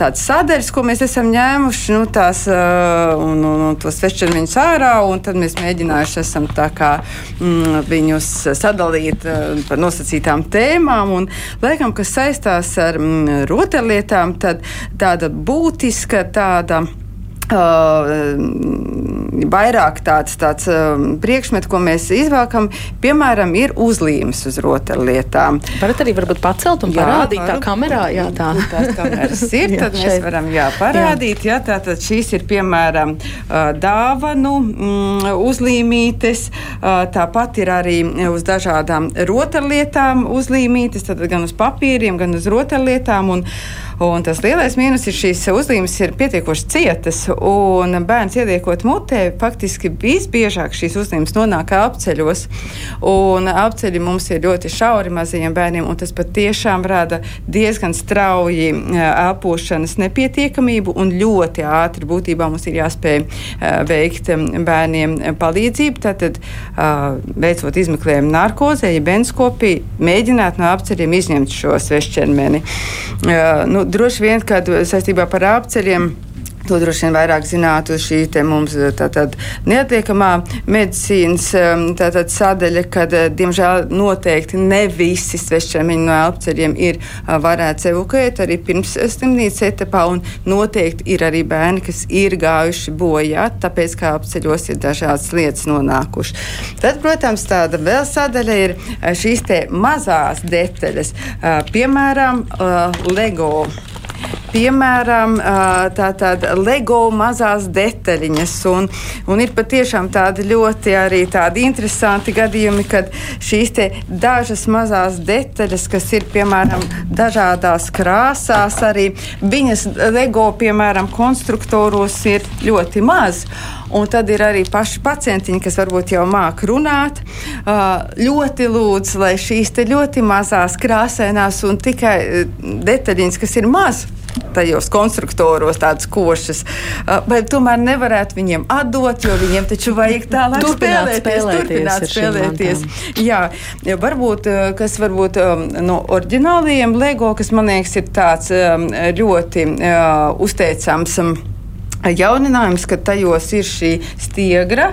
tāds sadaļas, ko mēs esam ņēmuši, nu, tās, un, un, un tos svešķermeņus ārā, un tad mēs mēģinājuši esam tā kā mm, viņus sadalīt par nosacītām tēmām, un laikam, kas saistās ar mm, rotaļlietām, tad tāda būtiska tāda vairāk tāds, tāds uh, priekšmets, ko mēs izvēlkam, piemēram, ir uzlīmes uz rotaļlietām. Varat arī varbūt pacelt un jā, parādīt varu. tā kamerā, jā, tā. Tās kameras ir, tad jā, mēs varam, jā, parādīt, jā, tātad šīs ir, piemēram, uh, dāvanu mm, uzlīmītes, uh, tāpat ir arī uz dažādām rotaļlietām uzlīmītes, tad gan uz papīriem, gan uz rotaļlietām, un Un tas lielais mīnus ir šīs uzlīmes ir pietiekoši cietas, un bērns ieliekot mutē, faktiski visbiežāk šīs uzlīmes nonāk apceļos. Un apceļi mums ir ļoti šauri mazajiem bērniem, un tas patiešām rada diezgan strauji elpošanas nepietiekamību un ļoti ātri būtībā mums ir jāspēj veikt bērniem palīdzību. Tātad, veicot izmeklējumu narkozē, ja benskopī, mēģināt no apceļiem izņemt šo svešķermeni. Nu, droši vien, kad saistībā par apceļiem. To droši vien vairāk zinātu šī mums tātad neatliekamā medicīnas tātad sadaļa, kad, diemžēl, noteikti ne visi svešķermeņi no elpceļiem ir varēts evakuēt arī pirms slimnīcas etapā, un noteikti ir arī bērni, kas ir gājuši bojā, tāpēc, ka apceļos ir dažādas lietas nonākuši. Tad, protams, tāda vēl sadaļa ir šīs te mazās detaļas, piemēram, LEGO piemēram, tātad LEGO mazās detaļiņas. Un, un ir patiešām tādi ļoti arī tādi interesanti gadījumi, kad šīs dažas mazās detaļas, kas ir piemēram dažādās krāsās, arī viņas LEGO, piemēram, konstruktoros ir ļoti maz. Un tad ir arī paši pacientiņi, kas varbūt jau māca runāt. Ļoti lūdzu, lai šīs ļoti mazās krāsainās un tikai detaļiņas, kas ir maz, tajos konstruktoros tādas košas, vai tomēr nevarētu viņiem atdot, jo viņiem taču vajag tālāk turpināt spēlēties, spēlēties, turpināt spēlēties. Jā, varbūt, kas varbūt no oriģinālajiem LEGO, kas man liekas ir tāds ļoti uzteicams Jauninājums, ka tajos ir šī stiegra,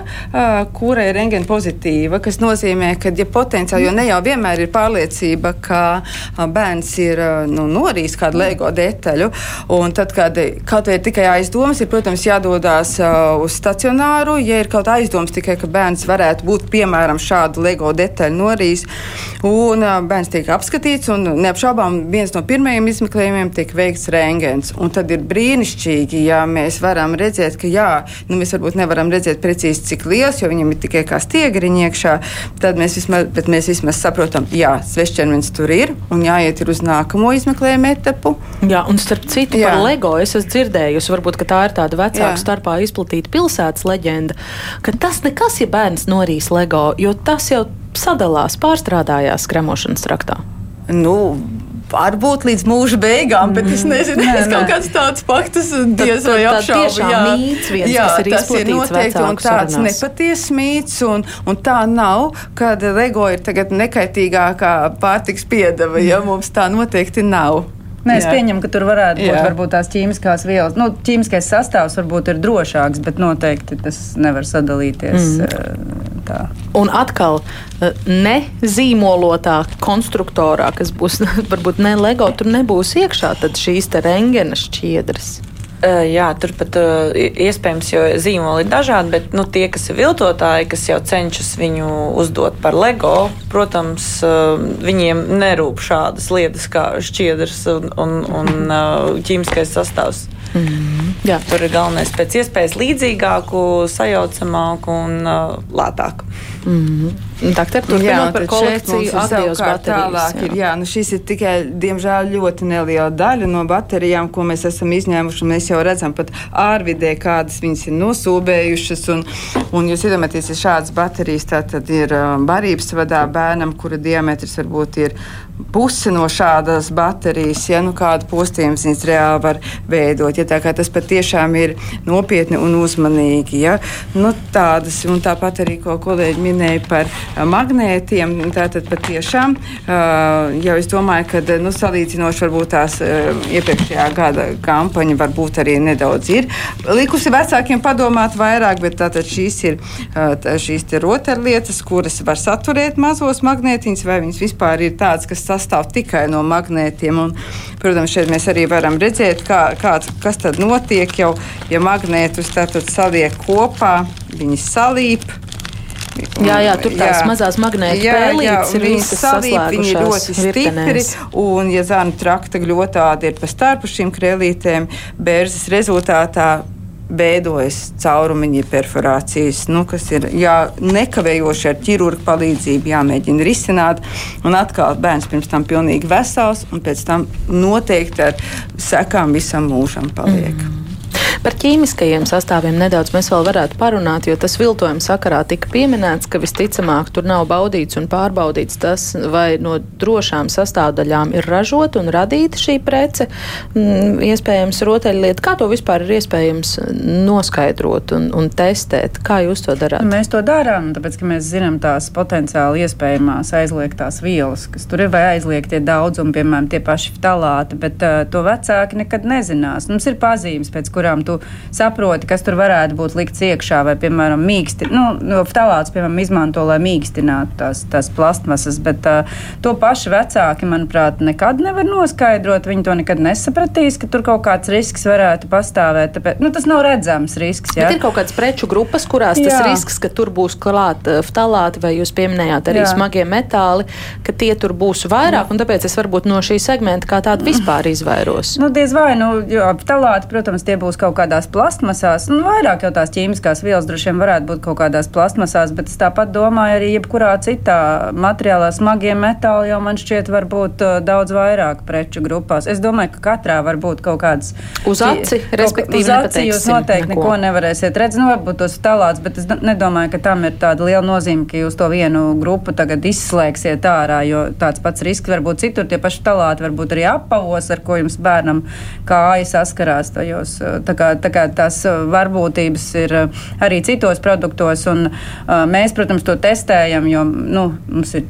kura ir rengena pozitīva, kas nozīmē, ka, ja potenciāli, jo ne jau vienmēr ir pārliecība, ka bērns ir nu, norījis kādu LEGO detaļu, un tad, kad kaut vai ir tikai aizdomas, ir, protams, jādodas uz stacionāru, ja ir kaut aizdomas tikai, ka bērns varētu būt, piemēram, šādu LEGO detaļu norījis, un bērns tiek apskatīts, un neapšaubām viens no pirmajiem izmeklējumiem tiek veikts rengens, un tad ir brīnišķīgi, ja mēs varam varam redzēt, ka jā, nu, mēs varbūt nevaram redzēt precīzi, cik liels, jo viņam ir tikai kā stiegriņš iekšā. Tad mēs vismaz, mēs vismaz saprotam, jā, svešķermenis tur ir un jāiet ir uz nākamo izmeklējumu etapu. Jā, un starp citu, jā. par LEGO es esmu dzirdējusi, varbūt tā ir tāda vecāka jā. starpā izplatīta pilsētas leģenda, ka tas nekas, ja bērns norīs LEGO, jo tas jau sadalās pārstrādājās skremošanas traktā. Nu, varbūt līdz mūža beigām, bet es mm. nezinu, nē, es kaut kāds tāds faktus diez vai apšaubu. Jā, mīts viens, jā ir tas ir noteikti un tāds nepatiesa mīts, un, un tā nav, kad Lego ir tagad nekaitīgākā pārtiks piedeva, ja mm. mums tā noteikti nav. Nē, es pieņemu, ka tur varētu būt varbūt tās ķīmiskās vielas. Nu, ķīmiskais sastāvs varbūt ir drošāks, bet noteikti tas nevar sadalīties. Mm. Tā. Un atkal, eh, ne zīmolotā konstruktorā, kas būs varbūt ne LEGO, tur nebūs iekšā šīs rengena šķiedras. Jā, turpat iespējams, jo zīmoli ir dažādi, bet nu, tie, kas ir viltotāji, kas jau cenšas viņu uzdot par LEGO, protams, viņiem nerūp šādas lietas kā šķiedrs un, un, un ķīmiskais sastāvs. Mm -hmm. Jā. Tur ir galvenais pēc iespējas līdzīgāku, sajaucamāku un lētāku. Mm -hmm. Doktor, turpinot par kolekciju agrios baterijas. Tālāk jā. ir, jā, nu šis ir tikai, diemžēl, ļoti neliela daļa no baterijām, ko mēs esam izņēmuši. Mēs jau redzam pat ārvidē, kādas viņas ir nosūbējušas. Un, un jūs iedomājieties, ja šādas baterijas tad ir barības vadā bērnam, kura diametrs varbūt ir pusi no šādas baterijas, ja nu kādu postījumu viņas reāli var veidot. Ja tā kā tas patiešām ir nopietni un uzmanīgi. Ja? Nu, tādas, un tāpat arī, ko kolēģi minēja par magnētiem, tātad patiešām jau es domāju, ka nu, salīdzinoši varbūt tās iepriekšējā gada kampaņa varbūt arī nedaudz ir likusi vecākiem padomāt vairāk, bet tātad šīs ir šīs rotaļlietas, kuras var saturēt mazos magnētiņus, vai viņas vispār ir tādas, kas sastāv tikai no magnētiem. Un, protams, šeit mēs arī varam redzēt, kā, kāds, kas tad notiek jau, ja magnētus saliek kopā, viņi salīp. Jā, jā, tur tās jā. mazās magnēta pēlītes ir viņas salīp, viņi ļoti stipri, un, ja zānu trakta gļotādi ir pa starpu šīm krēlītēm, bērzes rezultātā veidojas caurumiņa perforācijas, nu, kas ir jā, nekavējoši ar ķirurgu palīdzību jāmēģina risināt. Un atkal bērns pirms tam pilnīgi vesels, un pēc tam noteikti ar sekām visam mūžam paliek. Mm. Par ķīmiskajiem sastāviem nedaudz mēs vēl varētu parunāt, jo tas viltojuma sakarā tika pieminēts, ka visticamāk tur nav baudīts un pārbaudīts tas, vai no drošām sastāvdaļām ir ražota un radīta šī prece. Mm, iespējams, rotaļlieta. Kā to vispār ir iespējams noskaidrot un, un testēt? Kā jūs to darāt? Mēs to darām, tāpēc, ka mēs zinām tās potenciāli iespējamās aizliegtās vielas, kas tur ir, vai aizliegtie daudzumi, piemēram, tie paši ftalāti, bet uh, to vecāki nekad nezinās. Mums ir pazīmes, pēc kurām tu saproti, kas tur varētu būt likts iekšā, vai, piemēram, mīksti. Nu, no talāts, piemēram, izmanto, lai mīkstinātu tās, tās plastmasas, bet uh, to paši vecāki, manuprāt, nekad nevar noskaidrot. Viņi to nekad nesapratīs, ka tur kaut kāds risks varētu pastāvēt. Tāpēc, nu, tas nav redzams risks. Ja? Bet ir kaut kādas preču grupas, kurās jā. tas risks, ka tur būs klāt ftalāti, vai jūs pieminējāt arī jā. smagie metāli, ka tie tur būs vairāk, jā. un tāpēc es varbūt no šī segmenta kā tādu vispār izvairos. Nu, diez vai, nu, jo ftalāti, protams, tie būs kaut kādās plastmasās, nu, vairāk jau tās ķīmiskās vielas droši vien varētu būt kaut kādās plastmasās, bet es tāpat domāju arī jebkurā citā materiālā smagie metāli jau man šķiet var būt uh, daudz vairāk preču grupās. Es domāju, ka katrā var būt kaut kādas. Uz aci, respektīvi, uz aci jūs noteikti neko, neko nevarēsiet redzēt, nu, varbūt tos talāts, bet es nedomāju, ka tam ir tāda liela nozīme, ka jūs to vienu grupu tagad izslēgsiet ārā, jo tāds pats risks var būt citur. Tie paši talāti var būt arī apavos, ar ko jums bērnam kāja saskarās tajos. Tā kā, tā kā tās uh, varbūtības ir uh, arī citos produktos. Un, uh, mēs, protams, to testējam, jo nu, mums ir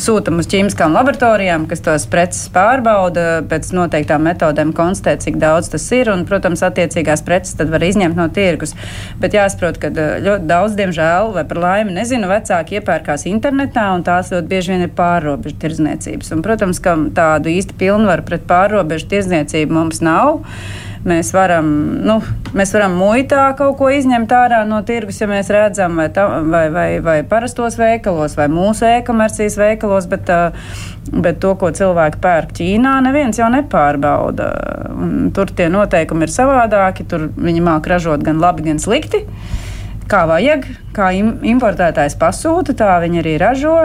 sūtām uz ķīmiskām laboratorijām, kas tos preces pārbauda, pēc noteiktām metodēm konstatē, cik daudz tas ir. Un, protams, attiecīgās preces tad var izņemt no tirgus. Bet jāsaprot, ka ļoti daudz, diemžēl, vai par laimi, nezinu, vecāki iepērkās internetā, un tās ļoti bieži vien ir pārrobežu tirdzniecības. Un, protams, ka tādu īsti pilnvaru pret pārrobežu tirdzniecību mums nav. Mēs varam, nu, mēs varam muitā kaut ko izņemt ārā no tirgus, ja mēs redzam, vai, ta, vai, vai, vai parastos veikalos, vai mūsu e-komercijas veikalos, bet, bet to, ko cilvēki pērk Ķīnā, neviens jau nepārbauda. Un tur tie noteikumi ir savādāki, tur viņi māk ražot gan labi, gan slikti. Kā vajag, kā importētājs pasūta, tā viņi arī ražo.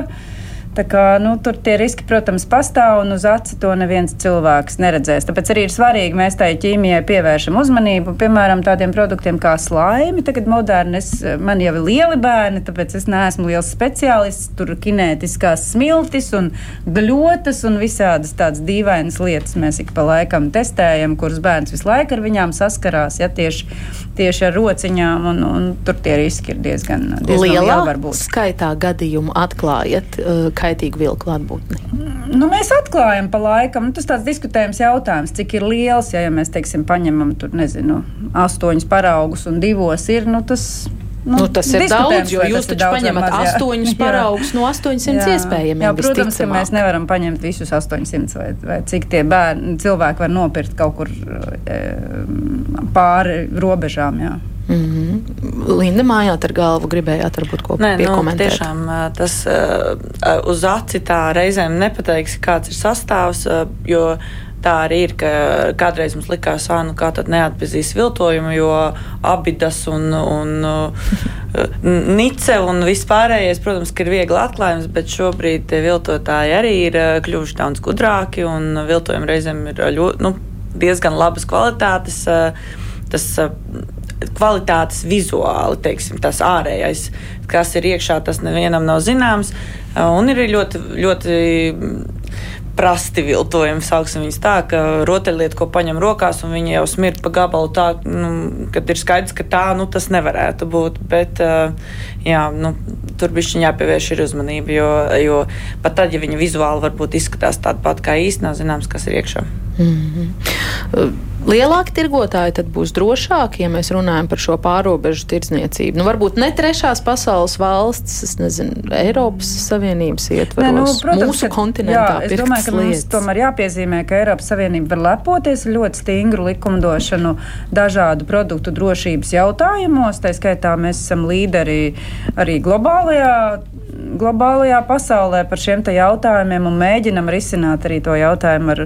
Tā kā, nu, tur tie riski, protams, pastāv un uz aci to neviens cilvēks neredzēs. Tāpēc arī ir svarīgi mēs tai ķīmijai pievēršam uzmanību. Piemēram, tādiem produktiem kā slaimi. Tagad moderni, es, man jau ir lieli bērni, tāpēc es neesmu liels speciālists. Tur kinētiskās smiltis un gļotas un visādas tādas dīvainas lietas mēs ik pa laikam testējam, kuras bērns visu laiku ar viņām saskarās. Ja, tieši, tieši ar rociņām, un, un tur tie riski ir diezgan, diezgan lielā skaitā gadījumu atklājat. Uh, kaitīgu vielu klātbūtni? Nu, mēs atklājam pa laikam. Nu, tas ir diskutējams jautājums, cik ir liels. Ja, ja mēs teiksim, paņemam tur, nezinu, astoņus paraugus un divos ir, nu, tas Nu, nu, tas ir daudz, jo jūs taču paņemat maz, astoņus paraugus no 800 jā. iespējamiem. Jā, protams, ka mēs nevaram paņemt visus 800 vai, vai cik tie bērni, cilvēki var nopirkt kaut kur e, pāri robežām. Jā. Mm -hmm. Linda mājāt ar galvu gribējāt varbūt ko Nē, piekomentēt. Nu, tiešām tas uz aci tā reizēm nepateiks, kāds ir sastāvs, jo tā arī ir, ka kādreiz mums likās, ka nu, tad neatpazīs viltojumu, jo abidas un, un nice un viss pārējais, protams, ir viegli atklājums, bet šobrīd viltotāji arī ir kļuvuši daudz gudrāki un viltojumi reizēm ir ļoti, nu, diezgan labas kvalitātes. Tas kvalitātes vizuāli, teiksim, tas ārējais, kas ir iekšā, tas nevienam nav zināms. Un ir ļoti, ļoti prasti viltojumi, sauksim viņus tā, ka rotaļlieta, ko paņem rokās, un viņi jau smird pa gabalu tā, nu, kad ir skaidrs, ka tā, nu, tas nevarētu būt. Bet, jā, nu, tur bišķiņ jāpievērš ir uzmanība, jo, jo pat tad, ja viņa vizuāli varbūt izskatās tāda pat kā īsti, nav zināms, kas ir iekšā. Mm -hmm. Lielāki tirgotāji tad būs drošāki, ja mēs runājam par šo pārobežu tirdzniecību. Nu, varbūt ne trešās pasaules valsts, es nezinu, Eiropas Savienības ietvaros, ne, nu, protams, mūsu ka, kontinentā. Jā, es domāju, ka lietas. mums tomēr jāpiezīmē, ka Eiropas Savienība var lepoties ar ļoti stingru likumdošanu dažādu produktu drošības jautājumos. Tā skaitā mēs esam līderi arī globālajā globālajā pasaulē par šiem jautājumiem un mēģinam risināt arī to jautājumu ar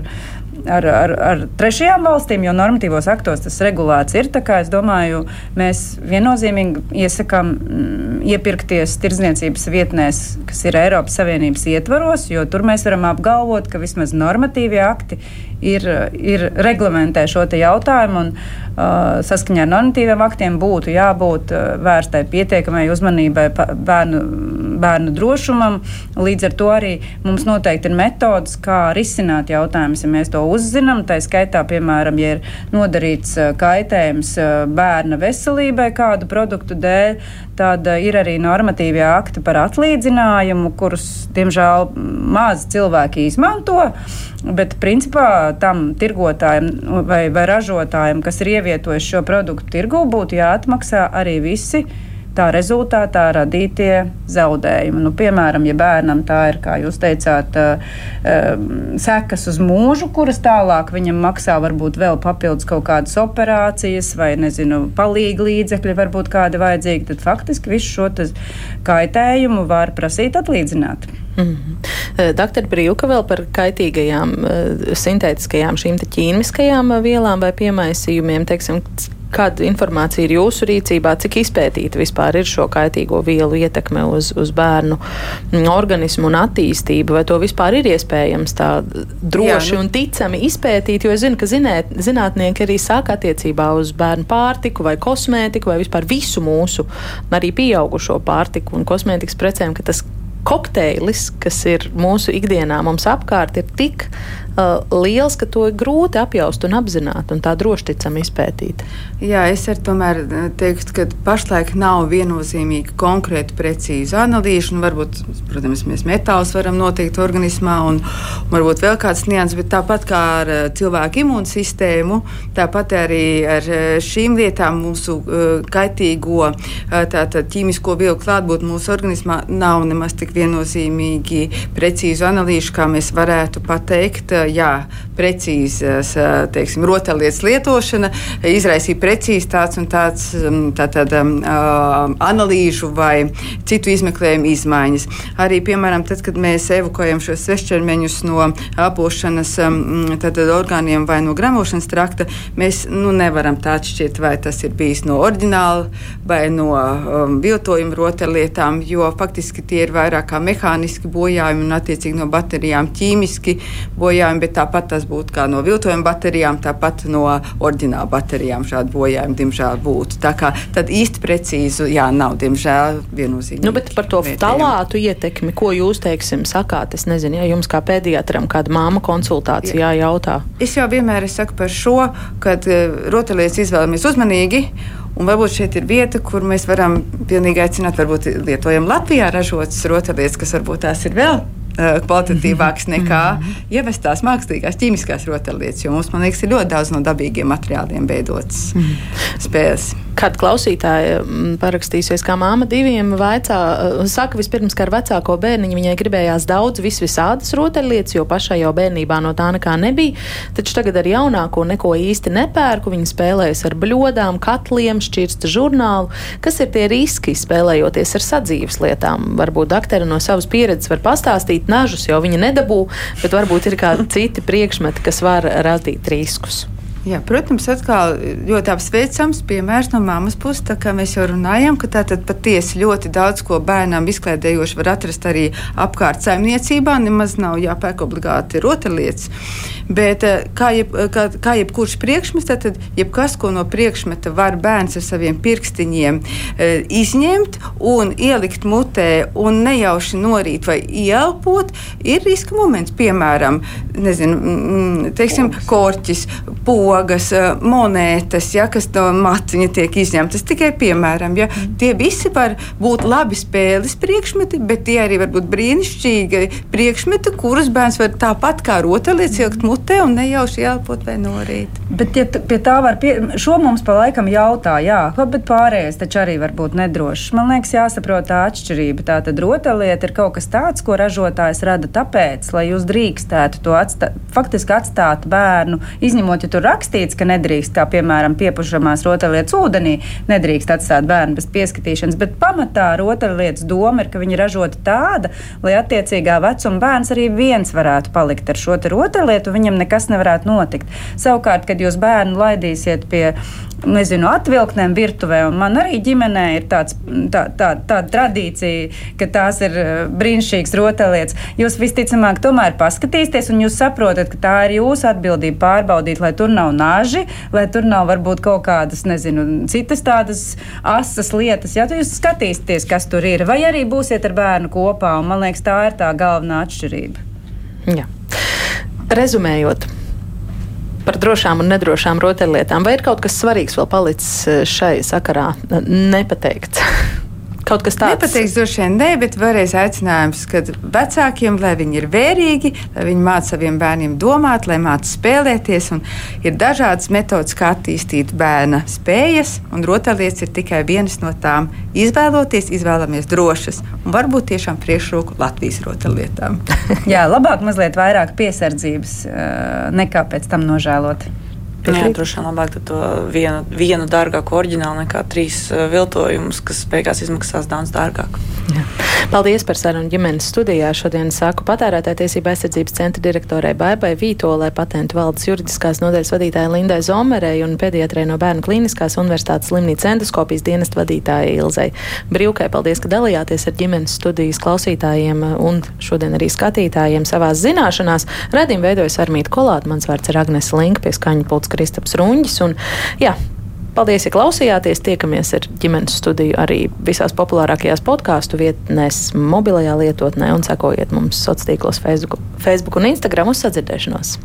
ar, ar, ar trešajām valstīm, jo normatīvos aktos tas regulēts ir. Es domāju, mēs viennozīmīgi iesakām mm, iepirkties tirdzniecības vietnēs, kas ir Eiropas Savienības ietvaros, jo tur mēs varam apgalvot, ka vismaz normatīvie akti ir, ir reglamentē šo jautājumu. Un, uh, saskaņā ar normatīviem aktiem būtu jābūt uh, vērstai pietiekamai uzmanībai bērnu, bērnu drošumam. Līdz ar to arī mums noteikti ir metodas, kā risināt jautājumus, ja mēs to uzzinām. Tā skaitā, piemēram, ja ir nodarīts uh, kaitējums uh, bērna veselībai kādu produktu dēļ, tad uh, ir arī normatīvie akti par atlīdzinājumu, kurus, diemžēl, maz cilvēki izmanto. Bet, principā, tam tirgotājiem vai, vai ražotājiem, kas ir ievietojuši šo produktu tirgū, būtu jāatmaksā arī visi tā rezultātā radītie zaudējumi. Nu, piemēram, ja bērnam tā ir, kā jūs teicāt, sekas uz mūžu, kuras tālāk viņam maksā varbūt vēl papildus kaut kādas operācijas vai, nezinu, palīgi līdzekļi, varbūt kādi vajadzīgi, tad faktiski visu šo kaitējumu var prasīt atlīdzināt. Mm -hmm. Doktor Brīvka vēl par kaitīgajām eh, sintētiskajām šīm ķīmiskajām vielām vai piemaisījumiem, teiksim, kāda informācija ir jūsu rīcībā, cik izpētīta vispār ir šo kaitīgo vielu ietekme uz, uz bērnu organismu un attīstību, vai to vispār ir iespējams tā droši Jā, nu. un ticami izpētīt, jo es zinu, ka zinēt, zinātnieki arī saka attiecībā uz bērnu pārtiku vai kosmētiku vai vispār visu mūsu, arī pieaugušo pārtiku un kosmētikas precēm, ka tas kokteilis, kas ir mūsu ikdienā mums apkārt, ir tik uh, liels, ka to ir grūti apjaust un apzināt, un tā droši ticam izpētīt. Jā, es arī tomēr uh, teiktu, ka pašlaik nav viennozīmīga konkrēta precīza analīze. Varbūt, protams, mēs metālus varam noteikt organismā, un, un varbūt vēl kāds nianses, bet tāpat kā ar uh, cilvēku imūnsistēmu, tāpat arī ar šīm lietām mūsu uh, kaitīgo tātad, ķīmisko vielu klātbūtne mūsu organismā nav nemaz tik viennozīmīgi precīzu analīžu, kā mēs varētu pateikt jā, precīzas teiksim, rotaļlietas lietošana izraisīja precīzi tāds un tāds tā, tāda, uh, analīžu vai citu izmeklējumu izmaiņas. Arī, piemēram, tad, kad mēs evakuējam šos svešķermeņus no apošanas tātad, orgāniem vai no gramošanas trakta, mēs nu, nevaram tā atšķirt, vai tas ir bijis no oriģināla vai no um, viltojuma rotaļlietām, jo faktiski tie ir vairāk kā mehāniski bojājumi un attiecīgi no baterijām ķīmiski bojājumi bet tāpat tas būtu kā no viltojuma baterijām, tāpat no oriģināla baterijām šādi bojājumi, diemžēl, būtu. Tā kā tad īsti precīzi, jā, nav, diemžēl, viennozīmīgi. Nu, bet par to talātu ietekmi, ko jūs, teiksim, sakāt, es nezinu, ja jums kā pediatram kāda māma konsultācijā jautā. Es jau vienmēr es saku par šo, kad uh, rotaļlietas izvēlamies uzmanīgi. Un varbūt šeit ir vieta, kur mēs varam pilnīgi aicināt, varbūt lietojam Latvijā ražotas rotaļlietas, kas varbūt tās ir vēl Eh, kvalitatīvāks nekā mhm. ievestās mākslīgās ķīmiskās rotaļlietas, jo mums, man liekas, ir ļoti daudz no dabīgiem materiāliem veidotas mhm. spēles. Kāda klausītāja mm, parakstīsies, kā māma diviem vaicā, eh, saka vispirms, ka ar vecāko bērniņu viņai gribējās daudz vis visādas rotaļlietas, jo pašai jau bērnībā no tā nekā nebija, taču tagad ar jaunāko neko īsti nepērku, viņa spēlējas ar bļodām, katliem, šķirsta žurnālu. Kas ir tie riski spēlējoties ar sadzīves lietām? Varbūt doktori no savas pieredzes var pastāstīt, radīt nažus, jo viņi nedabū, bet varbūt ir kādi citi priekšmeti, kas var radīt riskus. Jā, protams, atkal ļoti apsveicams piemērs no mammas puses. Tā kā mēs jau runājam, ka tātad patiesi ļoti daudz ko bērnam izklaidējoši var atrast arī apkārt saimniecībā. Nemaz nav jāpērk obligāti rotaļlietas. Bet eh, kā, jeb, kā, kā jebkurš priekšmets, tad jebkas, ko no priekšmeta var bērns ar saviem pirkstiņiem e, izņemt un ielikt mutē un nejauši norīt vai ieelpot, ir riska moments. Piemēram, nezinu, mm, teiksim, korķis, pogas pogas, eh, monētas, ja, kas no maciņa tiek izņemtas. Tikai piemēram, ja, tie visi var būt labi spēles priekšmeti, bet tie arī var būt brīnišķīgi priekšmeti, kurus bērns var tāpat kā rotaļlietas ielikt mutē un nejauši elpot vai norīt. Bet ja pie tā var, pie, šo mums pa laikam jautā, jā, bet pārējais taču arī var būt nedrošs. Man liekas, jāsaprot tā atšķirība atšķirība. Tātad rotaļlieta ir kaut kas tāds, ko ražotājs rada tāpēc, lai jūs drīkstētu to atstāt, faktiski atstāt bērnu, izņemot, ja tur rakstīts, ka nedrīkst, kā piemēram piepušamās rotaļlietas ūdenī, nedrīkst atstāt bērnu bez pieskatīšanas, bet pamatā rotaļlietas doma ir, ka viņi ražota tāda, lai attiecīgā vecuma bērns arī viens varētu palikt ar šo rotaļlietu, viņam nekas nevarētu notikt. Savukārt, kad jūs bērnu laidīsiet pie nezinu, atvilktnēm virtuvē. Un man arī ģimenē ir tāds, tā, tā, tāda tradīcija, ka tās ir eh, brīnišķīgas rotaļlietas. Jūs visticamāk tomēr paskatīsieties, un jūs saprotat, ka tā ir jūsu atbildība pārbaudīt, lai tur nav naži, lai tur nav varbūt kaut kādas, nezinu, citas tādas asas lietas. Ja jūs skatīsieties, kas tur ir, vai arī būsiet ar bērnu kopā, un man liekas, tā ir tā galvenā atšķirība. Jā. Rezumējot, par drošām un nedrošām rotaļlietām. Vai ir kaut kas svarīgs vēl palicis eh, šai sakarā nepateikts? Kaut kas tāds - nepateiks, droši vien ne, bet vēlreiz aicinājums, ka vecākiem, lai viņi ir vērīgi, lai viņi māca saviem bērniem domāt, lai māca spēlēties. Ir dažādas metodas, kā attīstīt bērna spējas, un rotaļlietas ir tikai vienas no tām. Izvēloties, izvēlamies drošas un varbūt tiešām priekšroku Latvijas rotaļlietām. Jā, labāk mazliet vairāk piesardzības eh, nekā pēc tam nožēlot. Jā, droši vien labāk to vienu, vienu dārgāku oriģinālu nekā trīs viltojumus, kas beigās izmaksās daudz dārgāk. Jā. Paldies par sarunu ģimenes studijā. Šodien saku patērētāja tiesība aizsardzības centra direktorai Baibai Vītolai, patentu valdes juridiskās nodaļas vadītājai Lindai Zomerei un pediatrei no Bērnu klīniskās universitātes slimnīcas endoskopijas dienesta vadītājai Ilzai Brīvkai. Paldies, ka dalījāties ar ģimenes studijas klausītājiem un šodien arī skatītājiem savās zināšanās. Redīm veidojas Armīta Kolāta, mans vārds ir Agnes Linka, pie skaņa pults Kristaps Runģis. Un, jā, Paldies, ja klausījāties. Tiekamies ar ģimenes studiju arī visās populārākajās podkāstu vietnēs, mobilajā lietotnē un sekojiet mums sociālos tīklos, Facebook, Facebook un Instagram uz sadzirdēšanos.